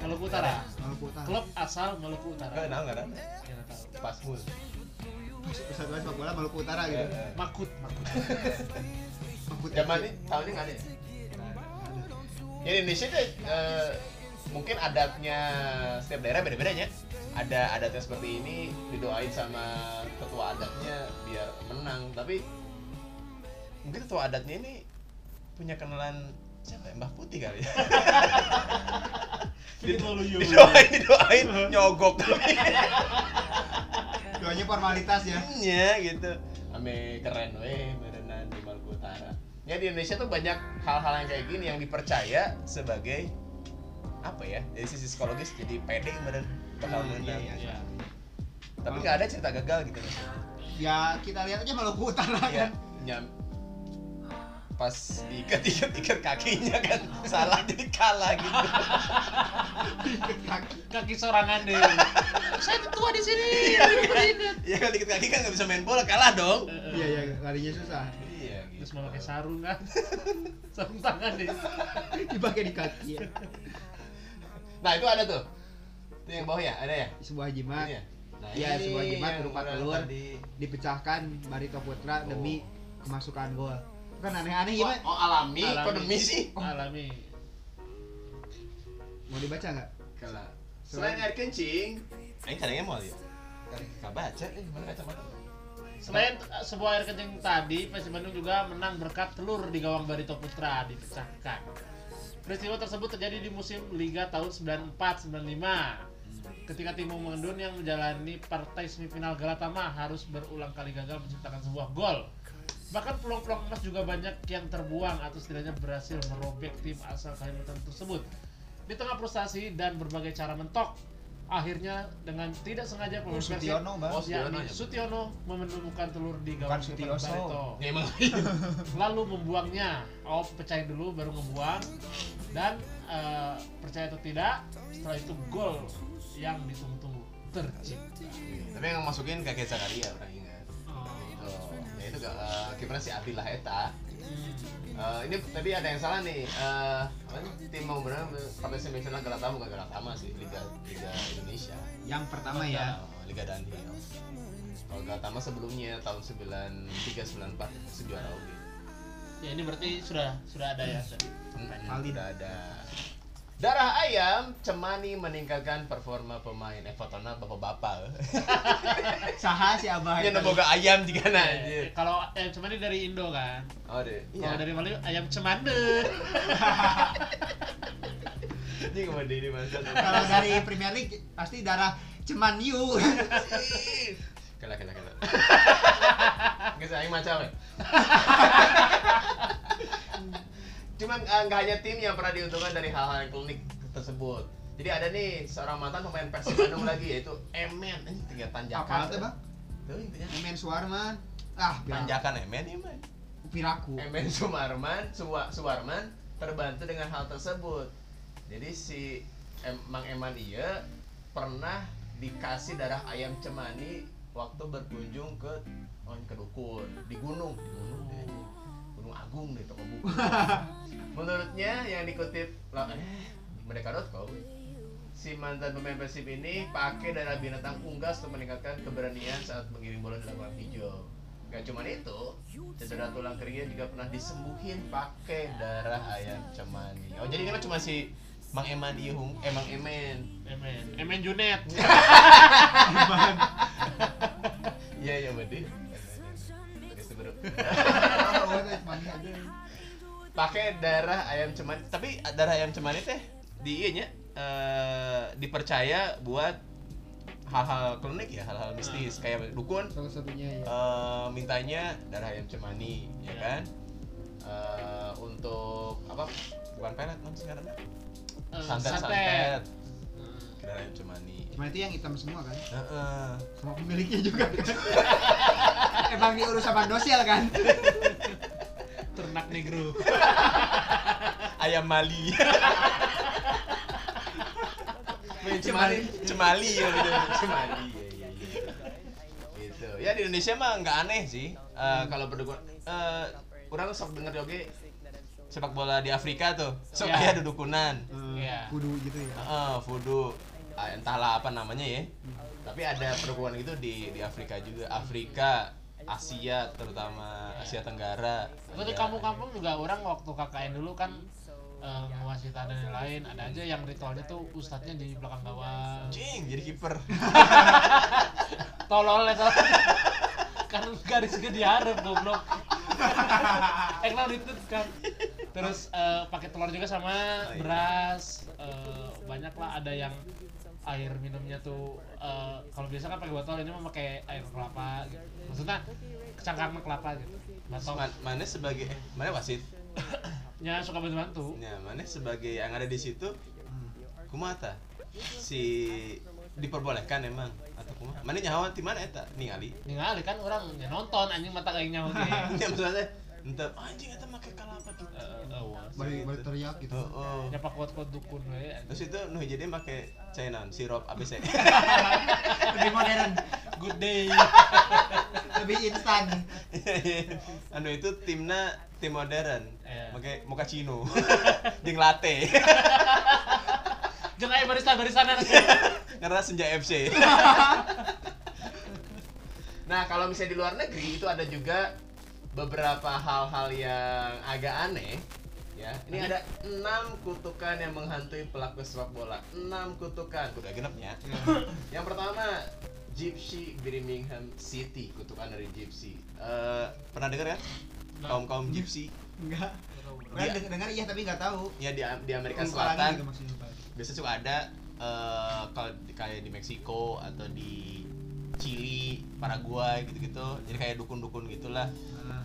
Maluku Utara Maluku Utara. klub asal Maluku Utara Nggak tahu nggak tahu. Ya, nggak tahu. Pasmul. Pusat Bola sepak bola Maluku Utara gitu. Eh, eh. makut makut Maluku Zaman ini tahunnya nggak ada. ya? Ya, di Indonesia tuh eh, mungkin adatnya setiap daerah beda-beda ya. Ada adatnya seperti ini didoain sama ketua adatnya biar menang. Tapi mungkin ketua adatnya ini punya kenalan siapa ya? Mbah Putih kali ya. didoain didoain nyogok tapi Doanya formalitas ya. ya gitu ame keren weh berenang di Maluku Utara ya di Indonesia tuh banyak hal-hal yang kayak gini yang dipercaya sebagai apa ya dari sisi psikologis jadi pede bener bakal Hmm, menang iya, iya. tapi nggak ada cerita gagal gitu Ya kita lihat aja Maluku Utara ya kan. nyam pas diikat ikat ikat kakinya kan salah jadi kalah gitu kaki sorangan deh saya tua di sini ya kan ikat kaki kan nggak bisa main bola kalah dong Iya iya larinya susah. iya terus gitu mau pakai sarung kan sarung tangan deh Dipakai di kaki ya. nah itu ada tuh itu yang bawah ya ada ya Sebuah jimat ya? Nah, Iya, ini sebuah jimat berupa telur. tadi. dipecahkan Barito Putra Oh. demi kemasukan gol. Kan aneh-aneh Oh, gimana? oh, alami, Alami. kok demi sih? alami Mau dibaca nggak? Kalau selain air kencing, ini kadangnya mau ya. Gak baca eh mana kacamata. Selain uh, sebuah air kencing tadi, Persib Bandung juga menang berkat telur di gawang Barito Putra dipecahkan. Peristiwa tersebut terjadi di musim Liga tahun 94-95 ketika tim Mengendun yang menjalani partai semifinal Galatama harus berulang kali gagal menciptakan sebuah gol. Bahkan peluang-peluang emas juga banyak yang terbuang atau setidaknya berhasil merobek tim asal Kalimantan tersebut. Di tengah frustasi dan berbagai cara mentok, akhirnya dengan tidak sengaja pemain Persib Sutiono, Bang. Oh, Sutiono ya, Sutiono menemukan telur di Bukan gawang Sutioso. Barito. Ya emang. Lalu membuangnya. Oh, pecahin dulu baru membuang. Dan eh, percaya atau tidak, setelah itu gol yang ditunggu-tunggu tercipta. Tapi yang masukin kakek Zakaria itu gak uh, kipernya si Abdillah Eta. Hmm. Eh, ini tadi ada yang salah nih. Eh, apa nih? Tim mau benar partai semifinal Galatama bukan Galatama sih, Liga Liga Indonesia. Yang pertama ya. Oh, Liga Danhill. Kalau Galatama sebelumnya tahun 93 94 sejuara UG. Ya ini berarti sudah sudah ada ya tadi. Valid. Udah ada. Darah ayam cemani meningkatkan performa pemain eh fotona bapak-bapak. Saha si Abah. Ini boga ayam juga nah Eh, anjir. kalau ayam cemani dari Indo kan. Oh deh. Kalau Iya. dari Bali ayam cemande. Ini ke mana ini masa. Kalau dari Premier League pasti darah Ceman Yu. Kalau Kela kela kela. Geus aing macam ya. Cuma eh, nggak hanya tim yang pernah diuntungkan dari hal-hal yang klinik tersebut. Jadi ada nih seorang mantan pemain Persib Bandung lagi yaitu Emen. Ini tiga tanjakan. Apa tuh, Bang? Intinya. Emen Suarman. Ah, Tanjakan Emen ya, Man. Piraku. Emen Sumarman, Suwa, Suwarman terbantu dengan hal tersebut. Jadi si em, Mang Eman iya pernah dikasih darah ayam cemani waktu berkunjung ke oh, ke dukun di gunung, di gunung deh. Gunung Agung deh toko buku. Menurutnya yang dikutip eh mereka.com si mantan pemain Persib ini pakai darah binatang unggas untuk meningkatkan keberanian saat mengirim bola di lapangan hijau. Gak cuma itu, cedera tulang keringnya juga pernah disembuhin pakai darah ayam cemani. Oh jadi kan cuma si Mang Eman emang Emen. Emen, Emen Junet. Iya iya berarti. Terus bro. Pakai darah ayam cemani, tapi darah ayam cemani teh di iya nya, eh, dipercaya buat hal-hal klinik ya, hal-hal mistis kayak dukun Salah satunya ya. eh, mintanya darah ayam cemani ya kan Eh, untuk apa bukan pelet non sekarang Eh, santet santet. santet darah ayam cemani Cuma itu yang hitam semua kan? Heeh. Sama pemiliknya juga kan? Emang diurus sama dosial kan? Ternak negro. ayam mali. Cemali. Cemali. Ya gitu cemali ya, ya, ya. gitu. Ya di Indonesia mah nggak aneh sih Eh, kalau berdukun eh orang sok denger joge sepak bola di Afrika tuh. Sok Ya. aya dudukunan. Eh, Iya. Kudu gitu ya. Heeh, voodoo Ah, entahlah apa namanya ya. Tapi ada perempuan itu di di Afrika juga. Afrika Asia terutama Asia Tenggara. Itu di Ada- kampung-kampung juga orang waktu KKN dulu kan ngewasit ada yang lain ada aja yang ritualnya tuh ustadznya di belakang gawang Cing, jadi kiper. Tolol ya tolol. kan garisnya diharap goblok. Eh nah itu kan. Terus eh, pakai telur juga sama Oh, iya. beras eh, banyak lah. Ada yang air minumnya tuh eh, kalau biasa kan pakai botol ini mah pakai air kelapa gitu. maksudnya cangkangnya kelapa gitu. Batok Man- mana sebagai eh, mana wasit? Nya suka bantu bantu ya mana sebagai yang ada di situ? Kumata. Si diperbolehkan emang atau kumaha mana nyawa di mana eta? Ningali. Ningali kan orang ya nonton anjing mata kayaknya oke ya maksudnya ente anjing eta make kalapa gitu Balik balik teriak gitu. oh, oh. nyapa kuat kuat dukun we terus itu nuh jadi make cainan sirup ABC Lebih modern, good day. Lebih instan. anu itu timna tim modern. Iya. make mochaccino jeung latte. Jangan aja barisan barisan karena senja FC nah kalau misalnya di luar negeri itu ada juga beberapa hal-hal yang agak aneh ya. Ini ada enam kutukan yang menghantui pelaku sepak bola. Enam kutukan. Udah genep ya yang pertama Gypsy Birmingham City. Kutukan dari Gypsy. Eh, pernah dengar ya kaum kaum Gypsy. Enggak. Iya. Kan dengar iya tapi nggak tahu. ya di di Amerika Selatan. gitu biasanya suka ada eh, kalau kayak di Meksiko atau di Chili, Paraguay gitu-gitu. Jadi kayak dukun-dukun gitulah Nah,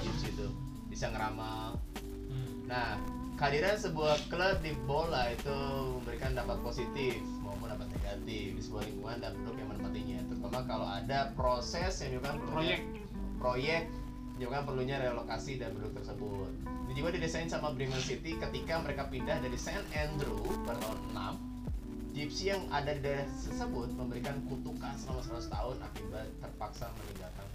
di situ. Bisa ngeramal. Nah, kehadiran sebuah klub di bola itu memberikan dampak positif maupun dampak negatif di sebuah lingkungan dan penduduk yang menempatinya. Terutama kalau ada proses yang menyebabkan proyek proyek menyebabkan perlunya relokasi dan penduduk tersebut. Ini juga didesain sama Birmingham City ketika mereka pindah dari St. Andrew pada tahun 6 Gypsy yang ada di daerah tersebut memberikan kutukan selama 100 tahun akibat terpaksa meninggalkan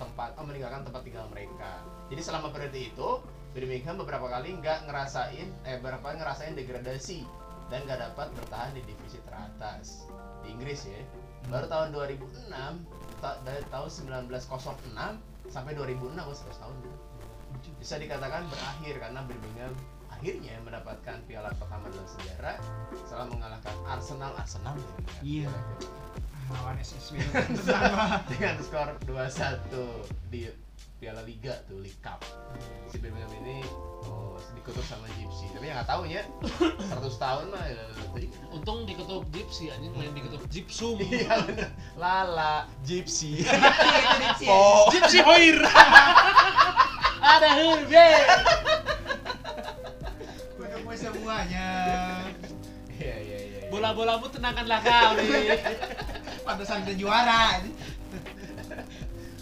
tempat oh, meninggalkan tempat tinggal mereka. Jadi selama periode itu Birmingham beberapa kali nggak ngerasain eh beberapa ngerasain degradasi dan nggak dapat bertahan di divisi teratas di Inggris ya. Baru tahun 2006 ta- dari tahun 1906 sampai 2006 oh, 100 tahun. Bisa dikatakan berakhir karena Birmingham akhirnya mendapatkan piala pertama dalam sejarah setelah mengalahkan Arsenal Arsenal ya, Iya. piala itu. lawan SSW sama. dengan skor 2-1 di Piala Liga tuh League Cup. Si Birmingham ini oh, dikutuk sama Gypsy tapi ya nggak tahu ya 100 tahun mah ya untung diketuk gypsy anjing lain diketuk gypsum iya bener lala Gypsy Gypsy. oh gypsy hoir ada hurbe Untukmu semuanya. iya iya iya bola-bolamu tenangkanlah kami Pantesan kita juara.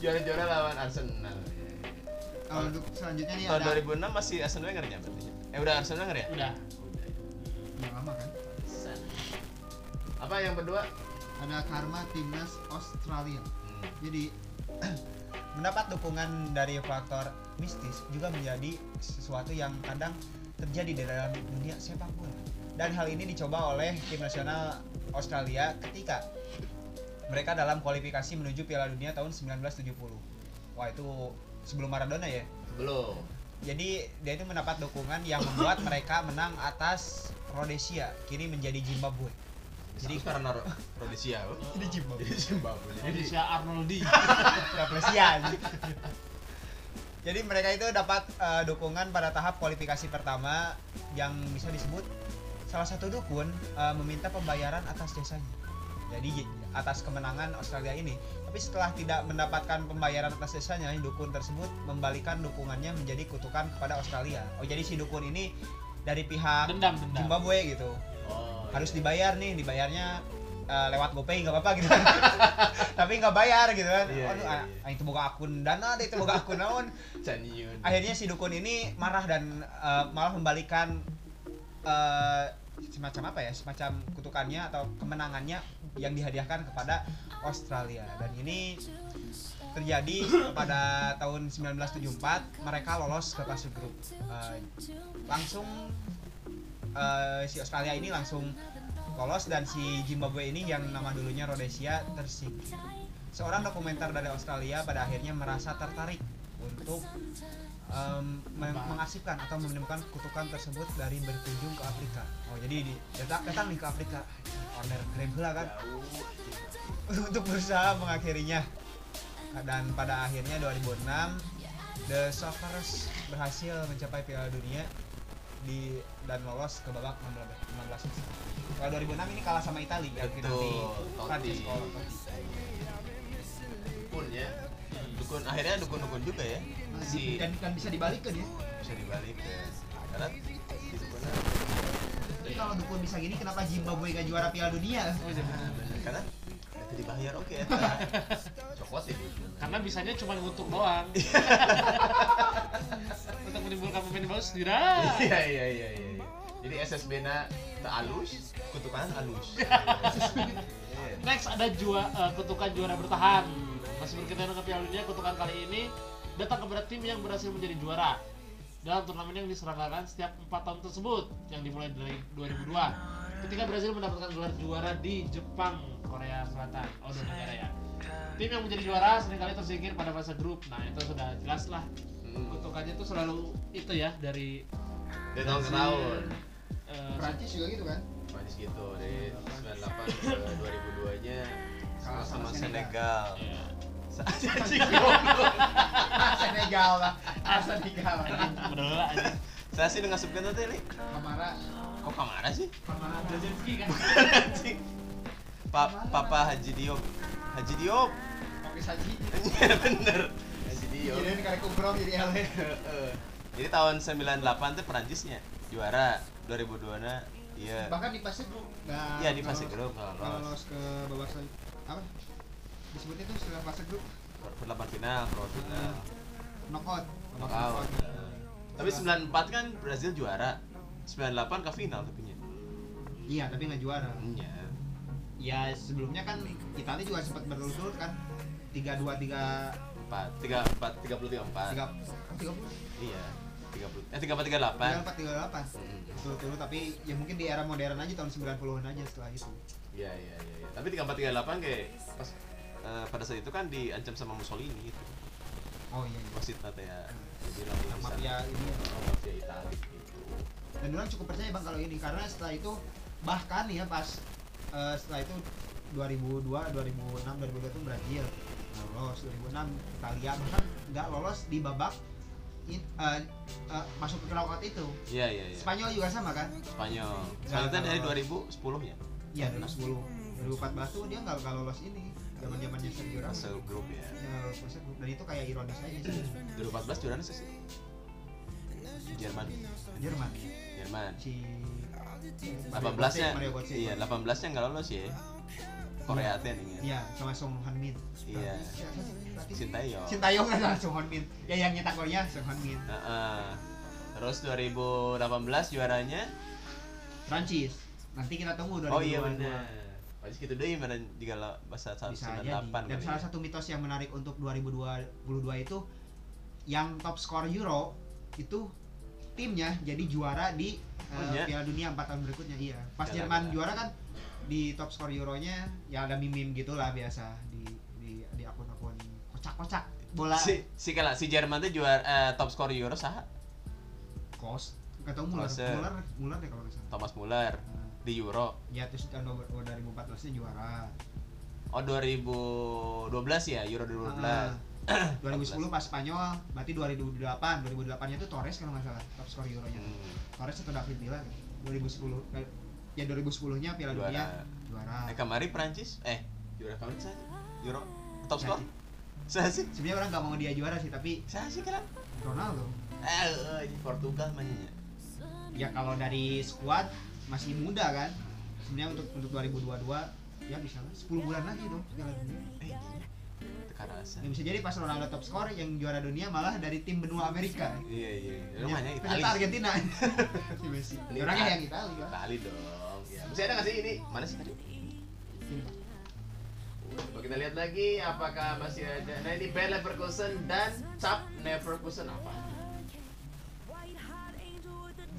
juara-juara lawan Arsenal Kalau untuk selanjutnya nih tahun ada 2006 masih Arsene Wenger nya berarti eh udah Arsene Wenger ya udah yang lama kan. apa yang kedua Ada Karma Timnas Australia. Hmm. Jadi mendapat dukungan dari faktor mistis juga menjadi sesuatu yang kadang terjadi di dalam dunia sepak bola. Dan hal ini dicoba oleh tim nasional Australia ketika mereka dalam kualifikasi menuju Piala Dunia tahun 1970. Wah, itu sebelum Maradona ya. belum Jadi dia itu mendapat dukungan yang membuat mereka menang atas Rhodesia, kini menjadi Zimbabwe. jadi karena Rhodesia. Jadi Zimbabwe. jadi Zimbabwe Indonesia Arnoldi Rafflesia Jadi mereka itu dapat eh, dukungan pada tahap kualifikasi pertama yang bisa disebut salah satu dukun eh, meminta pembayaran atas jasanya. Jadi atas kemenangan Australia ini. Tapi setelah tidak mendapatkan pembayaran atas jasanya, dukun tersebut membalikan dukungannya menjadi kutukan kepada Australia. Oh jadi si dukun ini dari pihak dendam dendam Zimbabwe gitu oh, harus iya. dibayar nih dibayarnya eh, lewat GoPay nggak apa-apa gitu kan. Tapi nggak bayar gitu kan. Iya, Aduh, iya, ah, iya. ah, itu boga akun dana deh itu boga akun naon. Akhirnya si dukun ini marah dan eh, malah membalikan eh, semacam apa ya semacam kutukannya atau kemenangannya yang dihadiahkan kepada Australia. Dan ini terjadi pada tahun 1974 mereka lolos ke fase grup Eh, langsung eh, si Australia ini langsung lolos dan si Zimbabwe ini yang nama dulunya Rhodesia tersingkir seorang dokumenter dari Australia pada akhirnya merasa tertarik untuk meng- mengasipkan atau menemukan kutukan tersebut dari berkunjung ke Afrika. Oh jadi di, datang, datang nih ke Afrika, order heula kan untuk berusaha mengakhirinya. Dan pada akhirnya 2006 The Socceroos berhasil mencapai Piala Dunia di dan lolos ke babak 16 16 Kalau 2006 ini kalah sama Italia yang Betul, final di. Prancis kalau dukun ya. Dukun akhirnya dukun dukun juga ya. Si dan, dan bisa dibalikin ya. bisa dibalik ya karena Tapi kalau dukun bisa gini kenapa Zimbabwe gak juara Piala Dunia? karena itu dibayar oke. Coklat ya karena bisanya cuma ngutuk doang. Untuk menimbulkan pemain bagus tidak iya iya iya iya jadi SSB na tak halus kutukan halus Iya. next ada jua, eh, kutukan juara bertahan. Masih berkaitan dengan Piala Dunia kutukan kali ini datang kepada tim yang berhasil menjadi juara. Dalam turnamen yang diselenggarakan setiap empat tahun tersebut yang dimulai dari 2002 ketika Brazil mendapatkan gelar juara di Jepang Korea Selatan. Oh dua negara ya. Tim yang menjadi juara sering kali tersingkir pada fase grup. Nah itu sudah jelas lah. Hmm. kutukannya itu selalu itu ya dari dari tahun ke tahun. eh, Prancis juga gitu kan? Prancis gitu dari 98 ke 2002 nya Kalah sama, sama Senegal. Senegal. Lah, ah Senegal. bener lah aja. Saya sih dengan subkan tadi. Kamara, kok kamara sih? Kamara Jazinski kan Pa Papa Haji Diop. Haji Diop? Pakai saji. Iya, bener. Haji Diop. Jadi ini kali kumprong jadi. Heeh. jadi tahun 98 tuh Perancisnya juara 2002 na iya Bahkan di fase grup. Nah, iya di fase grup nggak lolos. Lolos ke babak apa? Disebutnya itu setelah fase grup. Perlapan final perlapan final. Knockout knockout. tapi 94 kan Brazil juara. 98 ke final tapi nya Iya, tapi nggak juara. iya Ya sebelumnya kan Italia juga sempat berturut-turut kan. Tiga dua tiga 4 3 4 33 4 tiga tiga puluh iya 30 eh 34 38 tiga empat tiga delapan. Berturut-turut tapi ya mungkin di era modern aja tahun 90-an aja setelah itu. Iya iya iya. iya. Tapi 3438 kayak pas eh, pada saat itu kan diancam sama Mussolini gitu. Oh iya. iya. Wasit nanti ya. Jadi nanti Yang bisa mafia ini ya. oh, mafia Itali gitu. dan orang cukup percaya bang kalau ini karena setelah itu bahkan ya pas eh, setelah itu 2002 2006 2002 itu Brazil nggak lolos 2006 Italia bahkan nggak lolos di babak in- eh, eh, masuk ke knockout itu. Iya iya iya. Spanyol juga sama kan? Spanyol. Nggak Spanyol itu dari lolos. 2010 ya. Iya 2010. 2014 tuh dia nggak lolos ini. Zaman zamannya Sergio Ramos. Grup ya. Ya, grup. Dan itu kayak ironis aja sih. 2014 juara sih sih. Jerman. Jerman. Jerman. Si 18 nya iya 18 nya nggak lolos ya Korea teh nih Iya, sama Song Han Min. Iya. Sintayong Sintayong kan sama Song Han Min. Ya yang nyetak golnya Song Han Min. Heeh. terus 2018 juaranya Prancis. Nanti kita tunggu 2022. oh iya benar pasti gitu deh mana jika lah bahasa Bisa aja 198 di. Dan kali salah ya. satu mitos yang menarik untuk 2022 itu yang top skor Euro itu timnya jadi juara di Oh, iya? Piala Dunia 4 tahun berikutnya iya. Pas Gila, Jerman juara kan di top skor Euronya ya ada meme-meme gitulah biasa di di di akun-akun kocak-kocak bola. Si si kala si Jerman tuh juara eh, top skor Euro saha? Kos nggak tahu Muller. Muller Muller deh kalau nggak salah. Thomas Muller Nah, di Euro. Ya terus tahun 2014 nya juara. Oh 2012 ya Euro 2012 Ah, 2010 pas Spanyol berarti 2008 2008 nya tuh Torres kalau nggak salah top skor Euronya. Hmm, Torres atau David Villa kan? 2010 eh, ya 2010 nya Piala Juara. Dunia juara. eh kemarin Prancis eh juara kemarin saja Euro top skor Saya saya sih? Sebenarnya orang nggak mau dia juara sih tapi saya sih kan Ronaldo. Eh eh, ini Portugal mainnya. Ya kalau dari squad masih muda kan. Sebenarnya untuk untuk 2022 ya bisa lah. 10 bulan lagi dong Piala Dunia. Eh tekan rasa ya, bisa jadi pas Ronaldo top skor yang juara dunia malah dari tim benua Amerika. Iya iya. Ya, rumahnya Itali penyerta Argentina. Si Messi. Ini orangnya yang Itali kan? Itali dong. Ya masih ada nggak sih ini? Mana sih? Tadi Coba kita lihat lagi apakah masih ada. Nah ini Bayer Leverkusen dan Cap Leverkusen apa?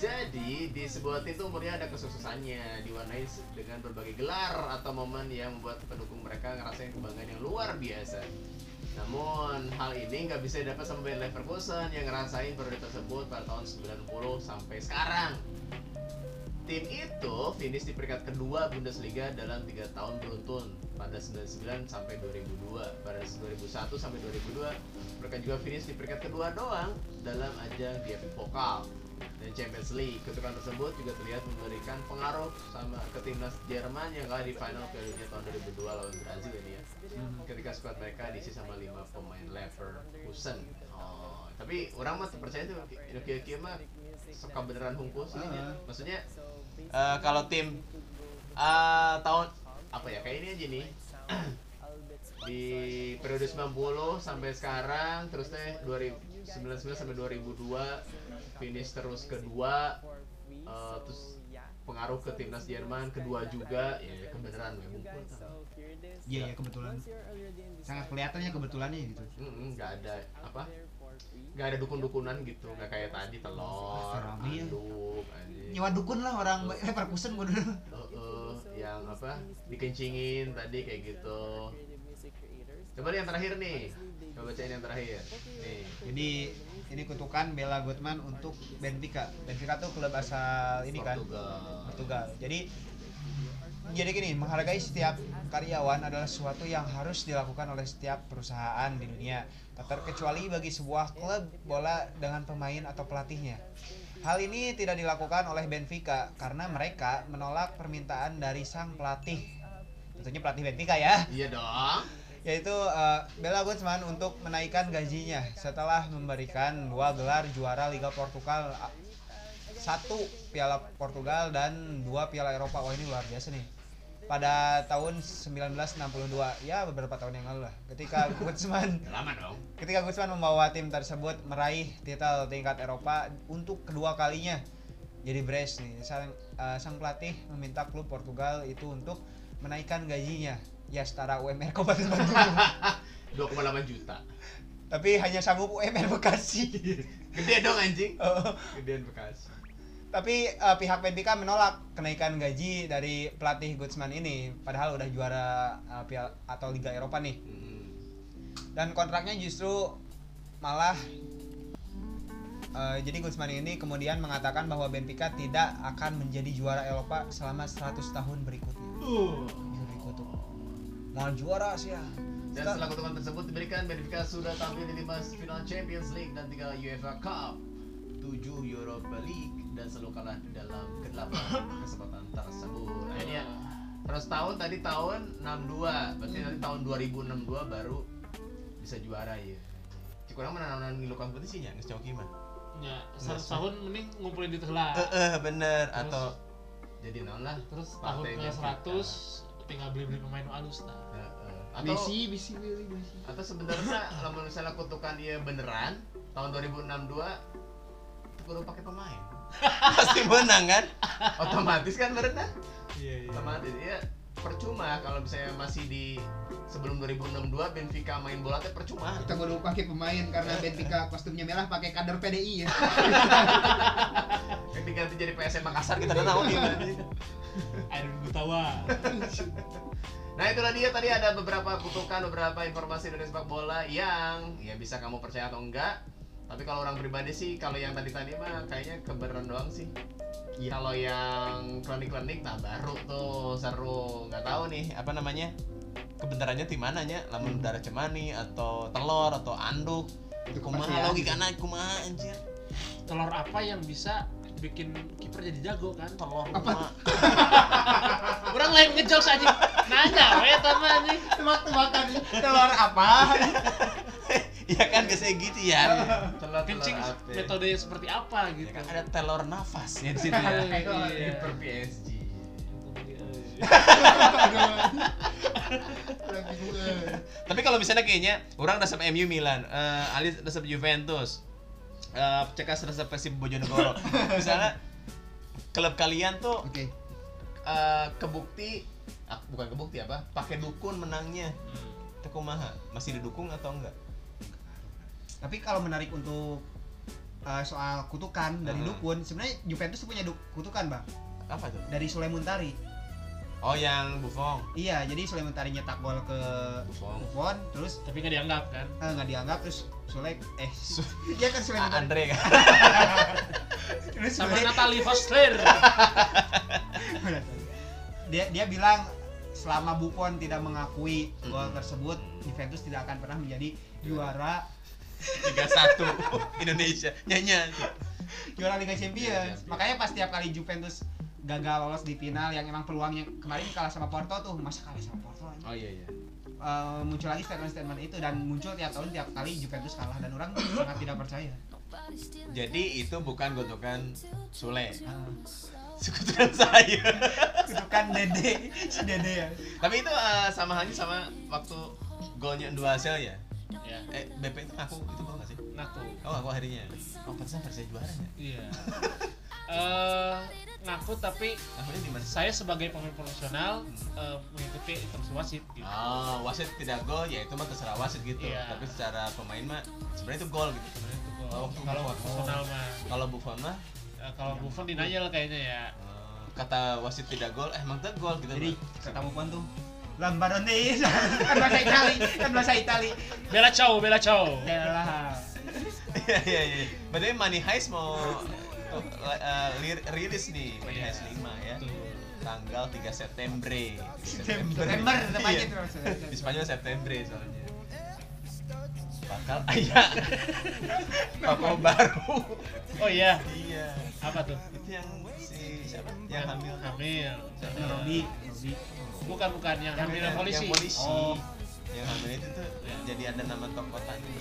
Jadi di sebuah tim itu umurnya ada kesuksesannya diwarnai dengan berbagai gelar atau momen yang membuat pendukung mereka ngerasain kebanggaan yang luar biasa. Namun hal ini nggak bisa didapat sama Bayer Leverkusen yang ngerasain periode tersebut pada tahun 90 sampai sekarang. Tim itu finish di peringkat kedua Bundesliga dalam tiga tahun beruntun pada 99 sampai 2002. Pada 2001 sampai 2002 mereka juga finish di peringkat kedua doang dalam ajang DFB Pokal dan Champions League. Ketukan tersebut juga terlihat memberikan pengaruh sama ke timnas Jerman yang kalah di final Piala Dunia tahun 2002 lawan Brazil ini ya. Ketika skuad mereka diisi sama lima pemain Leverkusen. Oh, tapi orang mah percaya tuh kira-kira mah suka beneran hungkus ini ya. Ah. Maksudnya eh, kalau tim eh, tahun apa ya kayak ini aja nih di periode 90 sampai sekarang terus teh 2099 sampai 2002 finish terus kedua eh, terus pengaruh ke timnas Jerman kedua juga. Ya kebenaran gue ngumpul tau. iya ya kebetulan. Sangat kelihatannya kebetulannya gitu. Nggak ada apa nggak ada dukun-dukunan gitu. Nggak kayak tadi telur ya. anduk anjing nyewa dukun lah orang Leverkusen gue dulu. Heeh, yang apa dikencingin tadi kayak gitu. Coba yang terakhir nih coba bacain yang terakhir. Nih jadi ini kutukan Bella Gutman untuk Benfica. Benfica tuh klub asal ini kan? Portugal. Portugal. Jadi jadi gini menghargai setiap karyawan adalah sesuatu yang harus dilakukan oleh setiap perusahaan di dunia. Tak terkecuali bagi sebuah klub bola dengan pemain atau pelatihnya. Hal ini tidak dilakukan oleh Benfica karena mereka menolak permintaan dari sang pelatih. Tentunya pelatih Benfica ya, iya dong yaitu eh, Bella Gutman untuk menaikkan gajinya setelah memberikan dua gelar juara Liga Portugal satu Piala Portugal dan dua Piala Eropa. Wah ini luar biasa nih. Pada tahun 1962, ya beberapa tahun yang lalu lah, ketika Gutman lama dong ketika Gusman membawa tim tersebut meraih titel tingkat Eropa untuk kedua kalinya jadi Bres nih sang, eh, sang pelatih meminta klub Portugal itu untuk menaikkan gajinya ya setara UMR Kabupaten Bandung 2,8 juta. Tapi hanya sanggup UMR Bekasi. Gede dong anjing. Oh, gedean bekas tapi eh, pihak Benfica menolak kenaikan gaji dari pelatih Guzman ini. Padahal udah juara Piala atau Liga Eropa nih. Mm. dan kontraknya justru malah eh, jadi Guzman ini kemudian mengatakan bahwa Benfica tidak akan menjadi juara Eropa selama 100 tahun berikutnya. Gila, Mau juara ya. Dan setelah kutukan tersebut diberikan, Benfica sudah tampil di lima final Champions League dan tiga UEFA Cup, tujuh Europa League dan selalu kalah dalam kedelapan kesempatan tersebut. Akhirnya terus tahun tadi tahun 62, berarti nanti tahun 2062 baru bisa juara ya. Cik kurang mana nang ngilu kompetisinya geus coki mah. ya tahun mending ngumpulin di telah Eh eh bener atau jadi naon lah terus tahun ke Benfica. 100 tinggal beli-beli pemain alus Heeh. Atau Messi, Messi, Messi, Messi. atau sebenarnya kalau misalnya kutukan dia beneran tahun 2062 itu baru pakai pemain. Pasti menang kan? Otomatis kan berenang iya otomatis ya percuma kalau misalnya masih di sebelum 2062 Benfica main bola teh percuma. Kita baru pakai pemain karena Benfica kostumnya merah pakai kader PDI ya. yang diganti jadi PSM Makassar kita udah tahu gimana Air Gutawa Nah itulah dia tadi ada beberapa kutukan, beberapa informasi dari sepak bola yang ya bisa kamu percaya atau enggak. Tapi kalau orang pribadi sih, kalau yang tadi-tadi mah kayaknya kebenaran doang sih. Kalau yang klinik-klinik, nah baru tuh seru. Nggak tahu nih apa namanya kebenarannya di mananya, lamun darah cemani atau telur atau anduk. Itu Kumaha logikana kumaha anjir. telur apa yang bisa bikin kiper jadi jago kan Telur Apa? orang lain ngejokes aja nanya we tama nih Tebak-tebakan telur apa? Iya kan biasanya gitu ya. Telur-telur kencing apa? metode yang seperti apa Ya gitu kan ada telur nafas ya di situ ya. Iya. Kiper PSG. Lagi gue. Tapi kalau misalnya kayaknya orang resep MU Milan, eh Ali resep Juventus, eh cekas resep Persib Bojonegoro. misalnya klub kalian tuh Oke. eh, kebukti ah, bukan kebukti apa? Pakai dukun menangnya. Itu kumaha? Masih didukung atau enggak? Tapi kalau menarik untuk uh, soal kutukan dari Hmm. dukun, sebenarnya Juventus tuh punya kutukan, Bang. Apa tuh? Dari Sule Muntari. Oh, yang Buffon. Iya, jadi Sule Muntari nyetak gol ke Buffon. Buffon, terus tapi nggak dianggap kan eh, nggak dianggap terus Sule eh iya kan Sule Ah, Muntari. Andre kan. Sama Natalie Foster dia dia bilang selama Buffon tidak mengakui gol tersebut Juventus tidak akan pernah menjadi juara 3-1 Indonesia. Nyanyi. juara Liga Champions. Makanya pas tiap kali Juventus gagal lolos di final yang emang peluangnya kemarin kalah sama Porto tuh masa kalah sama Porto aja. Oh iya iya. Eh, muncul lagi statement-statement itu dan muncul tiap tahun tiap kali Juventus kalah dan orang sangat tidak percaya. Jadi itu bukan gotokan Sule. Ah, Sekutukan saya. kutukan Dede si Dede ya. Tapi itu eh, sama halnya sama waktu golnya dua hasil ya. ya Eh BP itu ngaku itu gol nggak sih? ngaku Oh ngaku akhirnya. Oh pantesan Persija juara ya. iya eh ngaku tapi Ngakunya di mana? saya sebagai pemain profesional eh, mengikuti instruksi wasit gitu Oh wasit tidak gol ya itu mah terserah wasit gitu. Iya. Tapi secara pemain mah sebenarnya itu gol gitu. Sebenarnya itu gol. Oh, kalau Buffon. profesional mah Kalau Buffon mah eh, kalau Buffon denial kayaknya ya eh, kata wasit tidak gol, eh emang itu gol gitu. Jadi Bang. kata Buffon tuh Lambarone kan bahasa Itali kan bahasa Itali bela ciao bela ciao ya lah Iya iya iya. Berarti Money Heist mau eh, lir- rilis nih Iya. Heist 5 ya. Tuh. Tanggal 3 September. September tepatnya Iya. terus. Di Spanyol September soalnya. Bakal ayah toko baru. oh iya iya. apa tuh Itu yang si siapa? Yang hamil. hamil Robi Robi bukan bukan yang hamil polisi Yang polisi. Oh. Yang hamil itu tuh Ya. jadi ada nama toko tadi.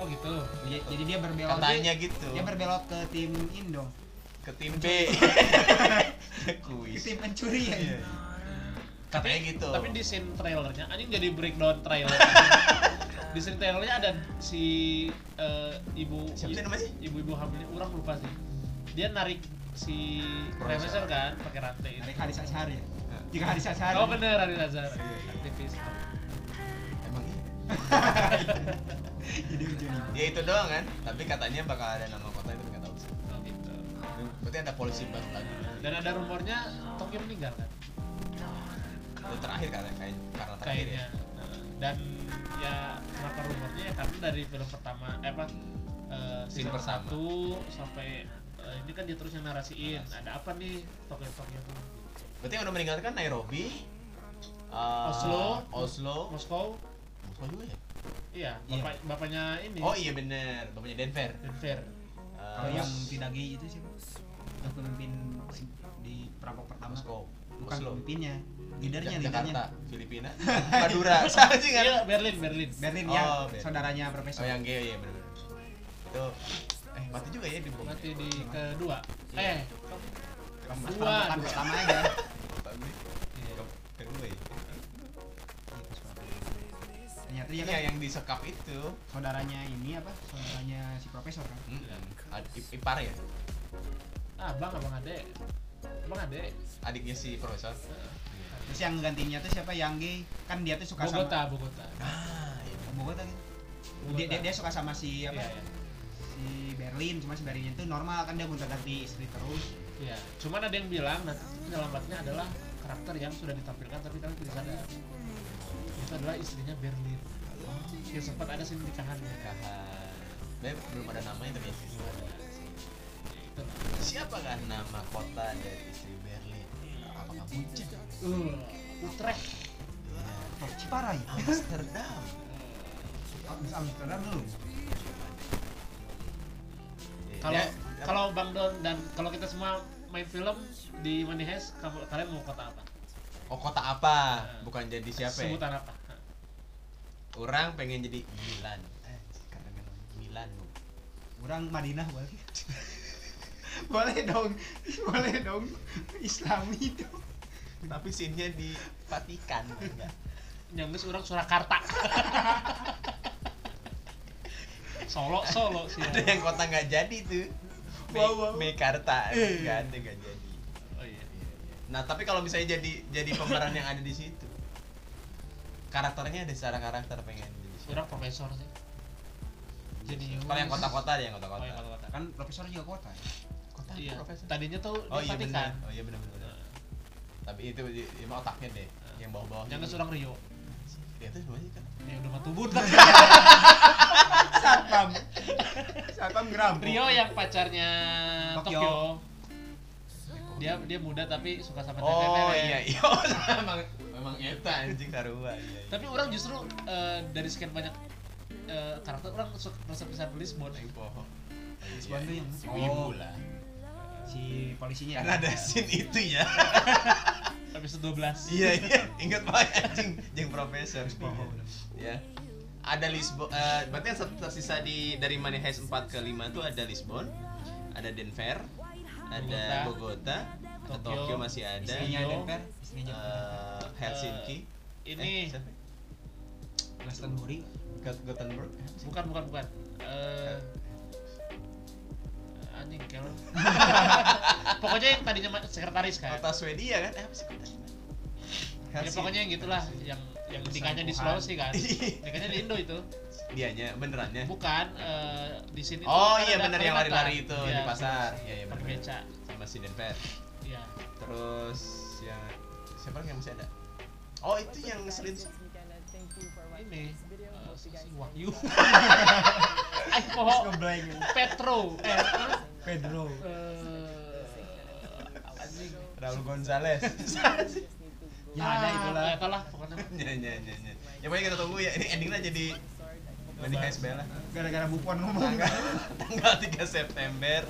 Oh gitu Jadi- jadi dia berbelot Katanya gitu. dia berbelot ke tim Indo Ke tim B. ke Kuis. tim pencuri ya Iya. Katanya gitu. tapi di scene trailernya anjing jadi breakdown trailer di scene trailernya ada si eh, ibu Siapa sih namanya? ibu-ibu hamilnya orang lupa sih dia narik si Profesor. kan pakai rantai itu Haris Ashari ya jika Haris Ashari oh bener Ari Lazar Iya, iya. aktivis iya. Jadi Ya itu doang kan. Tapi katanya bakal ada nama kota itu nggak tahu sih. oh gitu Berarti ada polisi baru lagi. dan ada rumornya Tokyo meninggal kan Itu terakhir katanya kayak karena terakhir kayaknya ya. Dan ya kenapa rumornya ya karena dari film pertama eh apa Scene season satu sampai eh, ini kan dia terus yang narasiin ada apa nih Tokyo Tokyo tuh Berarti yang udah meninggal kan Nairobi, eh, Oslo. Oslo, Moskow Moskow juga ya? Iya, Iya. bapak bapaknya ini. oh iya bener. Bapaknya Denver. Denver. Eh, Kalau yang gay itu sih yang pemimpin di perampok pertama. Moskow bukan Oslo pemimpinnya. Leadernya Ja- leadernya. Jakarta Filipina. Madura. Sama sih kan? Iya, Berlin, Berlin. Berlin Oh, ya. Berlin. saudaranya profesor. Oh yang gay ya bener bener itu eh mati juga ya di bom Nanti di kedua. Iya. Eh, pas Dua, perampokan dua. pertama aja iya kan yang disekap itu saudaranya ini apa saudaranya si profesor kan hmm. Ipar ya abang, abang ade. Abang ade. adiknya si profesor terus yang gantinya tuh siapa yang gay kan dia tuh suka Bogota, sama Bogota. ah iya. Oh, Bogota gitu Bogota. dia, dia, dia suka sama si apa Iya, iya. si Berlin cuma si Berlin itu normal kan dia gonta ganti istri terus Iya, cuman ada yang bilang nanti penyelamatnya adalah karakter yang sudah ditampilkan tapi kalian tidak sadar. Itu adalah istrinya Berlin. Yang sempat ada sih nikahannya. nikahan Beb, belum ada namanya tapi Itu. siapakah nama kota dari istri Berlin apakah Munchen Uh, Utrecht. Iya. Ciparai Amsterdam Am- Amsterdam dulu Kalau Ya, kalau Bang Don dan kalau kita semua main film di Money Heist, kalian mau kota apa? oh kota apa bukan jadi siapa ya? Sebutan apa? Orang pengen jadi Milan eh Milan Bu. orang Madinah boleh boleh dong boleh dong Islami dong tapi scene-nya di Vatikan enggak Yang orang Surakarta. Solo, Solo sih. ada yang kota nggak jadi tuh Me Wow, wow. Mekarta nggak ada nggak jadi Oh iya. nah tapi kalau misalnya jadi jadi pemeran yang ada di situ karakternya ada secara karakter pengen jadi siapa? Profesor sih. Jadi kalau yang kota-kota deh yang Oh, kota-kota yang kota-kota. kan profesor juga kota ya kota Iya. profesor Tadinya tuh oh iya benar oh iya benar benar tapi itu emang otaknya deh yang bawah-bawah Yang ke Surang Rio. dia tuh semuanya kan Ya udah mah tubut. satpam satpam ngerampok Rio yang pacarnya Tokyo. Tokyo. Dia dia muda tapi suka sama oh cewek-cewek. iya iya memang eta anjing karua iya, iya. Tapi orang justru eh, dari sekian banyak eh, karakter orang suka merasa bisa Lisbon. Aing poho Lisbon tuh yang ibu oh, lah. Si polisinya. Karena ada scene itu ya. Episode 12. iya iya. Ingat banget anjing. Jeung profesor. Ya. Ada Lisbon eh, berarti yang tersisa di dari Money Heist 4 ke 5 tuh ada Lisbon ada Denver ada Bogota, ada Tokyo, Tokyo masih ada. Istrinya Rio. Denver. Istrinya eh, Helsinki. Ini. eh? Glastonbury. Got- Gothenburg. Bukan bukan bukan. Eh. Anjing kalau pokoknya yang tadinya sekretaris kan. Kota Swedia kan? Eh, apa sih kota ya pokoknya yang gitulah yang yang nikahnya di Sulawesi kan. Nikahnya di Indo itu. Dianya benerannya? Bukan eh, di sini oh kan iya ada bener yang lari-lari itu Iya, di pasar iya iya bener beca sama si Denver iya. Terus yang siapa lagi yang masih ada? Oh itu yang ngeselin ini. eh, si Wahyu. ngeblank Petro. Eh? Pedro. Eh Raul Gonzalez. Ya ada Ah, itulah. Ya itulah pokoknya. Ya ya ya ya. Ya pokoknya kita tunggu ya. Ini endingnya jadi Money Heist Bella. Gara-gara Buffon ngomong. Tanggal tanggal 3 September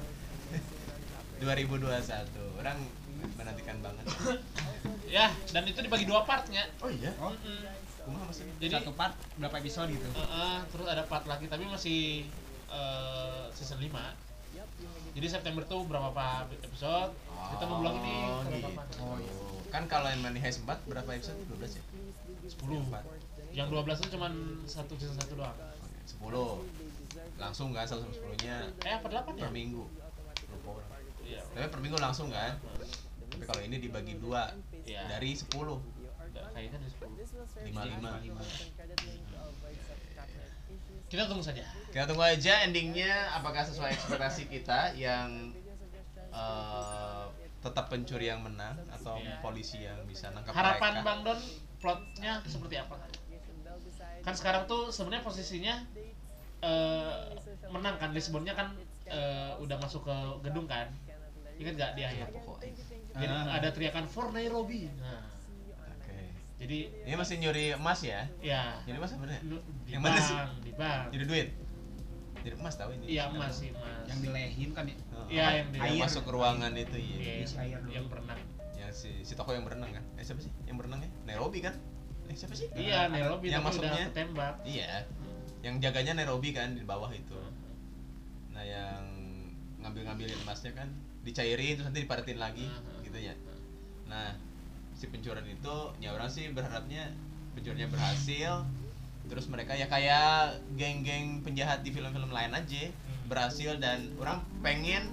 2021 orang menantikan banget. Ya dan itu dibagi dua partnya oh iya? Oh Mm-mm. kumaha maksudnya jadi satu part berapa episode gitu? Eh, eh, terus ada part lagi tapi masih eh, season 5 jadi September tuh berapa pak episode? Kita mau bilang ini. Oh, gitu. oh iya. Kan kalau yang Money Heist 4 berapa episode? 12 ya? 10 yang 12 itu cuman satu season satu doang. 10 langsung kan 1 10 nya eh apa 8 ya? Per minggu iya. Tapi per minggu langsung kan? Tapi kalau ini dibagi dua Iya. dari 10 Nggak, kayaknya dari 10 55 kita tunggu saja. Kita tunggu aja endingnya apakah sesuai ekspektasi kita yang eh, tetap pencuri yang menang atau Iya. polisi yang bisa nangkap harapan mereka? Bang Don plotnya seperti apa? Kan sekarang tuh sebenarnya posisinya eh, menang kan? Lisbonnya kan eh, udah masuk ke gedung kan ingat gak di akhir pokoknya Jadi Ah. ada teriakan for Nairobi nah oke jadi Ini masih nyuri emas ya? ya Nyuri emas apa ya? lu- di Yang mana sih? bank di bank Nyuri duit? Nyuri emas tahu ini? iya emas sih emas yang dilehin kan ya Oh. Iya, yang di- Air. masuk ke ruangan itu iya. Iya, air dulu. yang berenang Yang si si toko yang berenang kan? Eh siapa sih? Yang berenang ya? Nairobi kan? Eh siapa sih? iya Nairobi yang udah masuknya? ketembak Iya. Yang jaganya Nairobi kan di bawah itu. Nah, yang ngambil-ngambilin emasnya kan dicairin terus nanti diparetin lagi Mhm. gitu ya. Nah, si pencurian itu ya orang sih berharapnya pencuriannya berhasil terus mereka ya kayak geng-geng penjahat di film-film lain aja berhasil dan orang pengen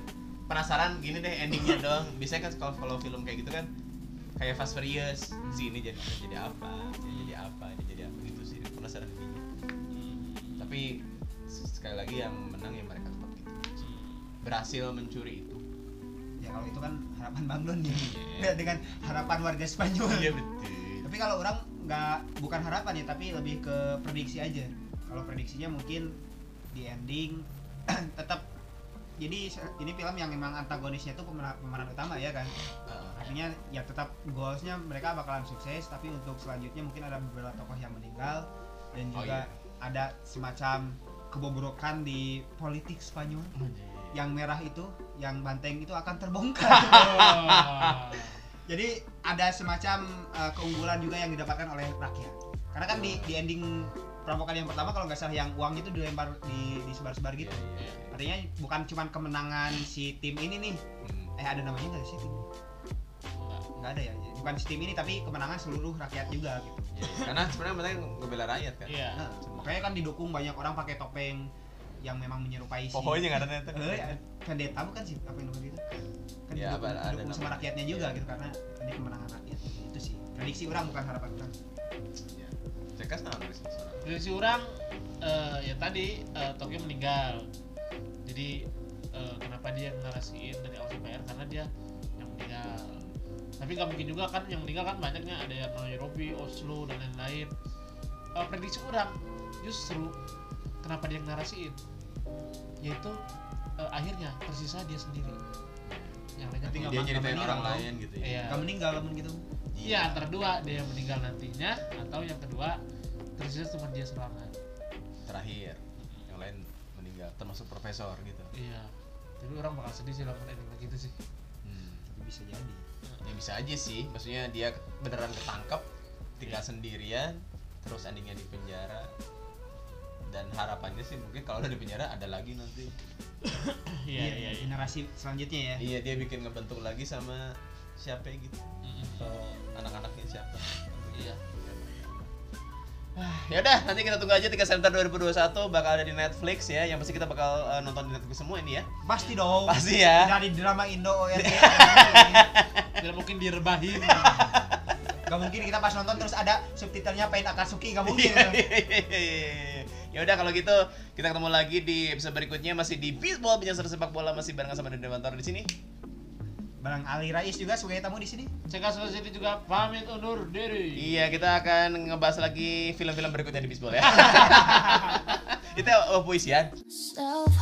penasaran gini deh endingnya dong. Biasanya kan kalau kalau film kayak gitu kan kayak Fast Furious si ini jadi jadi apa dia jadi apa dia jadi apa gitu sih penasaran intinya tapi sekali lagi yang menang ya mereka tetap gitu. Berhasil mencuri itu ya kalau itu kan harapan Bang Don nih Iya. dengan harapan warga Spanyol. Iya betul. Tapi kalau orang nggak bukan harapan ya tapi lebih ke prediksi aja. Kalau prediksinya mungkin di ending tetap jadi ini film yang memang antagonisnya itu pemeran, pemeran utama ya kan. Artinya ya tetap goalsnya mereka bakalan sukses tapi untuk selanjutnya mungkin ada beberapa tokoh yang meninggal dan Oh, juga ada semacam kebobrokan di politik Spanyol. Yang merah itu yang banteng itu akan terbongkar. Oh. jadi ada semacam uh, keunggulan juga yang didapatkan oleh rakyat. Karena kan di, di ending perampokan yang pertama kalau nggak salah yang uang itu dilempar di disebar-sebar gitu. Iya, iya, iya. artinya bukan cuma kemenangan si tim ini nih. Hmm. eh ada namanya nggak sih tim? Nggak. Ada ya? Bukan si tim ini tapi kemenangan seluruh rakyat juga gitu. Iya, iya. karena sebenarnya mereka ngebela rakyat kan? Iya. Nah, makanya kan didukung banyak orang pakai topeng yang memang menyerupai si pokoknya nggak ada neta eh vendetta bukan sih? Apa yang gitu kan Ya, didukung, ada didukung sama namanya. rakyatnya juga Iya. gitu karena ini kemenangan rakyat. Itu sih. Prediksi orang bukan harapan orang. Iya. cekas soalnya. prediksi orang eh, ya tadi eh, Tokyo meninggal. Jadi eh, kenapa dia narasiin dari awal sampai akhir? Karena dia yang meninggal. Tapi nggak mungkin juga kan yang meninggal kan banyaknya ada yang Nairobi, Oslo dan lain-lain. Eh, prediksi orang justru kenapa dia yang narasiin yaitu eh, akhirnya tersisa dia sendiri. Yang lainnya dia nyeritain nggak orang meninggal, lain gitu ya? Iya. Nggak meninggal namun gitu iya antara dua dia yang meninggal nantinya atau yang kedua tersisa cuma dia selamat. Terakhir yang lain meninggal termasuk profesor gitu. Iya. Jadi orang bakal sedih sih lamun ending gitu sih. hmm. tapi bisa jadi. Ya bisa aja sih. Maksudnya dia beneran ketangkep tinggal Iya. sendirian terus endingnya di penjara dan harapannya sih mungkin kalau udah di penjara ada lagi nanti. Iya iya iya. generasi selanjutnya ya. Iya dia bikin ngebentuk lagi sama siapa ya gitu. Atau anak-anaknya siapa. Iya. ya udah nanti kita tunggu aja 3 September 2021 bakal ada di Netflix ya. Yang pasti kita bakal eh, nonton di Netflix semua ini ya. Pasti dong. Pasti ya. Dari drama Indo ORT Tidak mungkin direbahin. Gak mungkin kita pas nonton terus ada subtitlenya Pain Akatsuki gak mungkin. Iya. Ya udah kalau gitu kita ketemu lagi di episode berikutnya masih di Beatball bincang seru sepak bola masih barengan sama Dede Mantor di sini Barang Ali Rais juga sebagai tamu di sini Cekal Sositi juga pamit undur diri. iya kita akan ngebahas lagi film-film berikutnya di Beatball ya itu oh, puisian myself.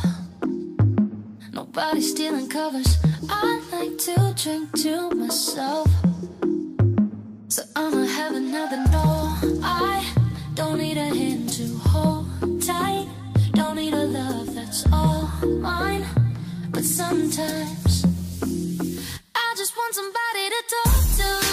Nobody stealing covers. I like to drink to myself. So I'ma have another no. I don't need a hand It's all mine, but sometimes I just want somebody to talk to.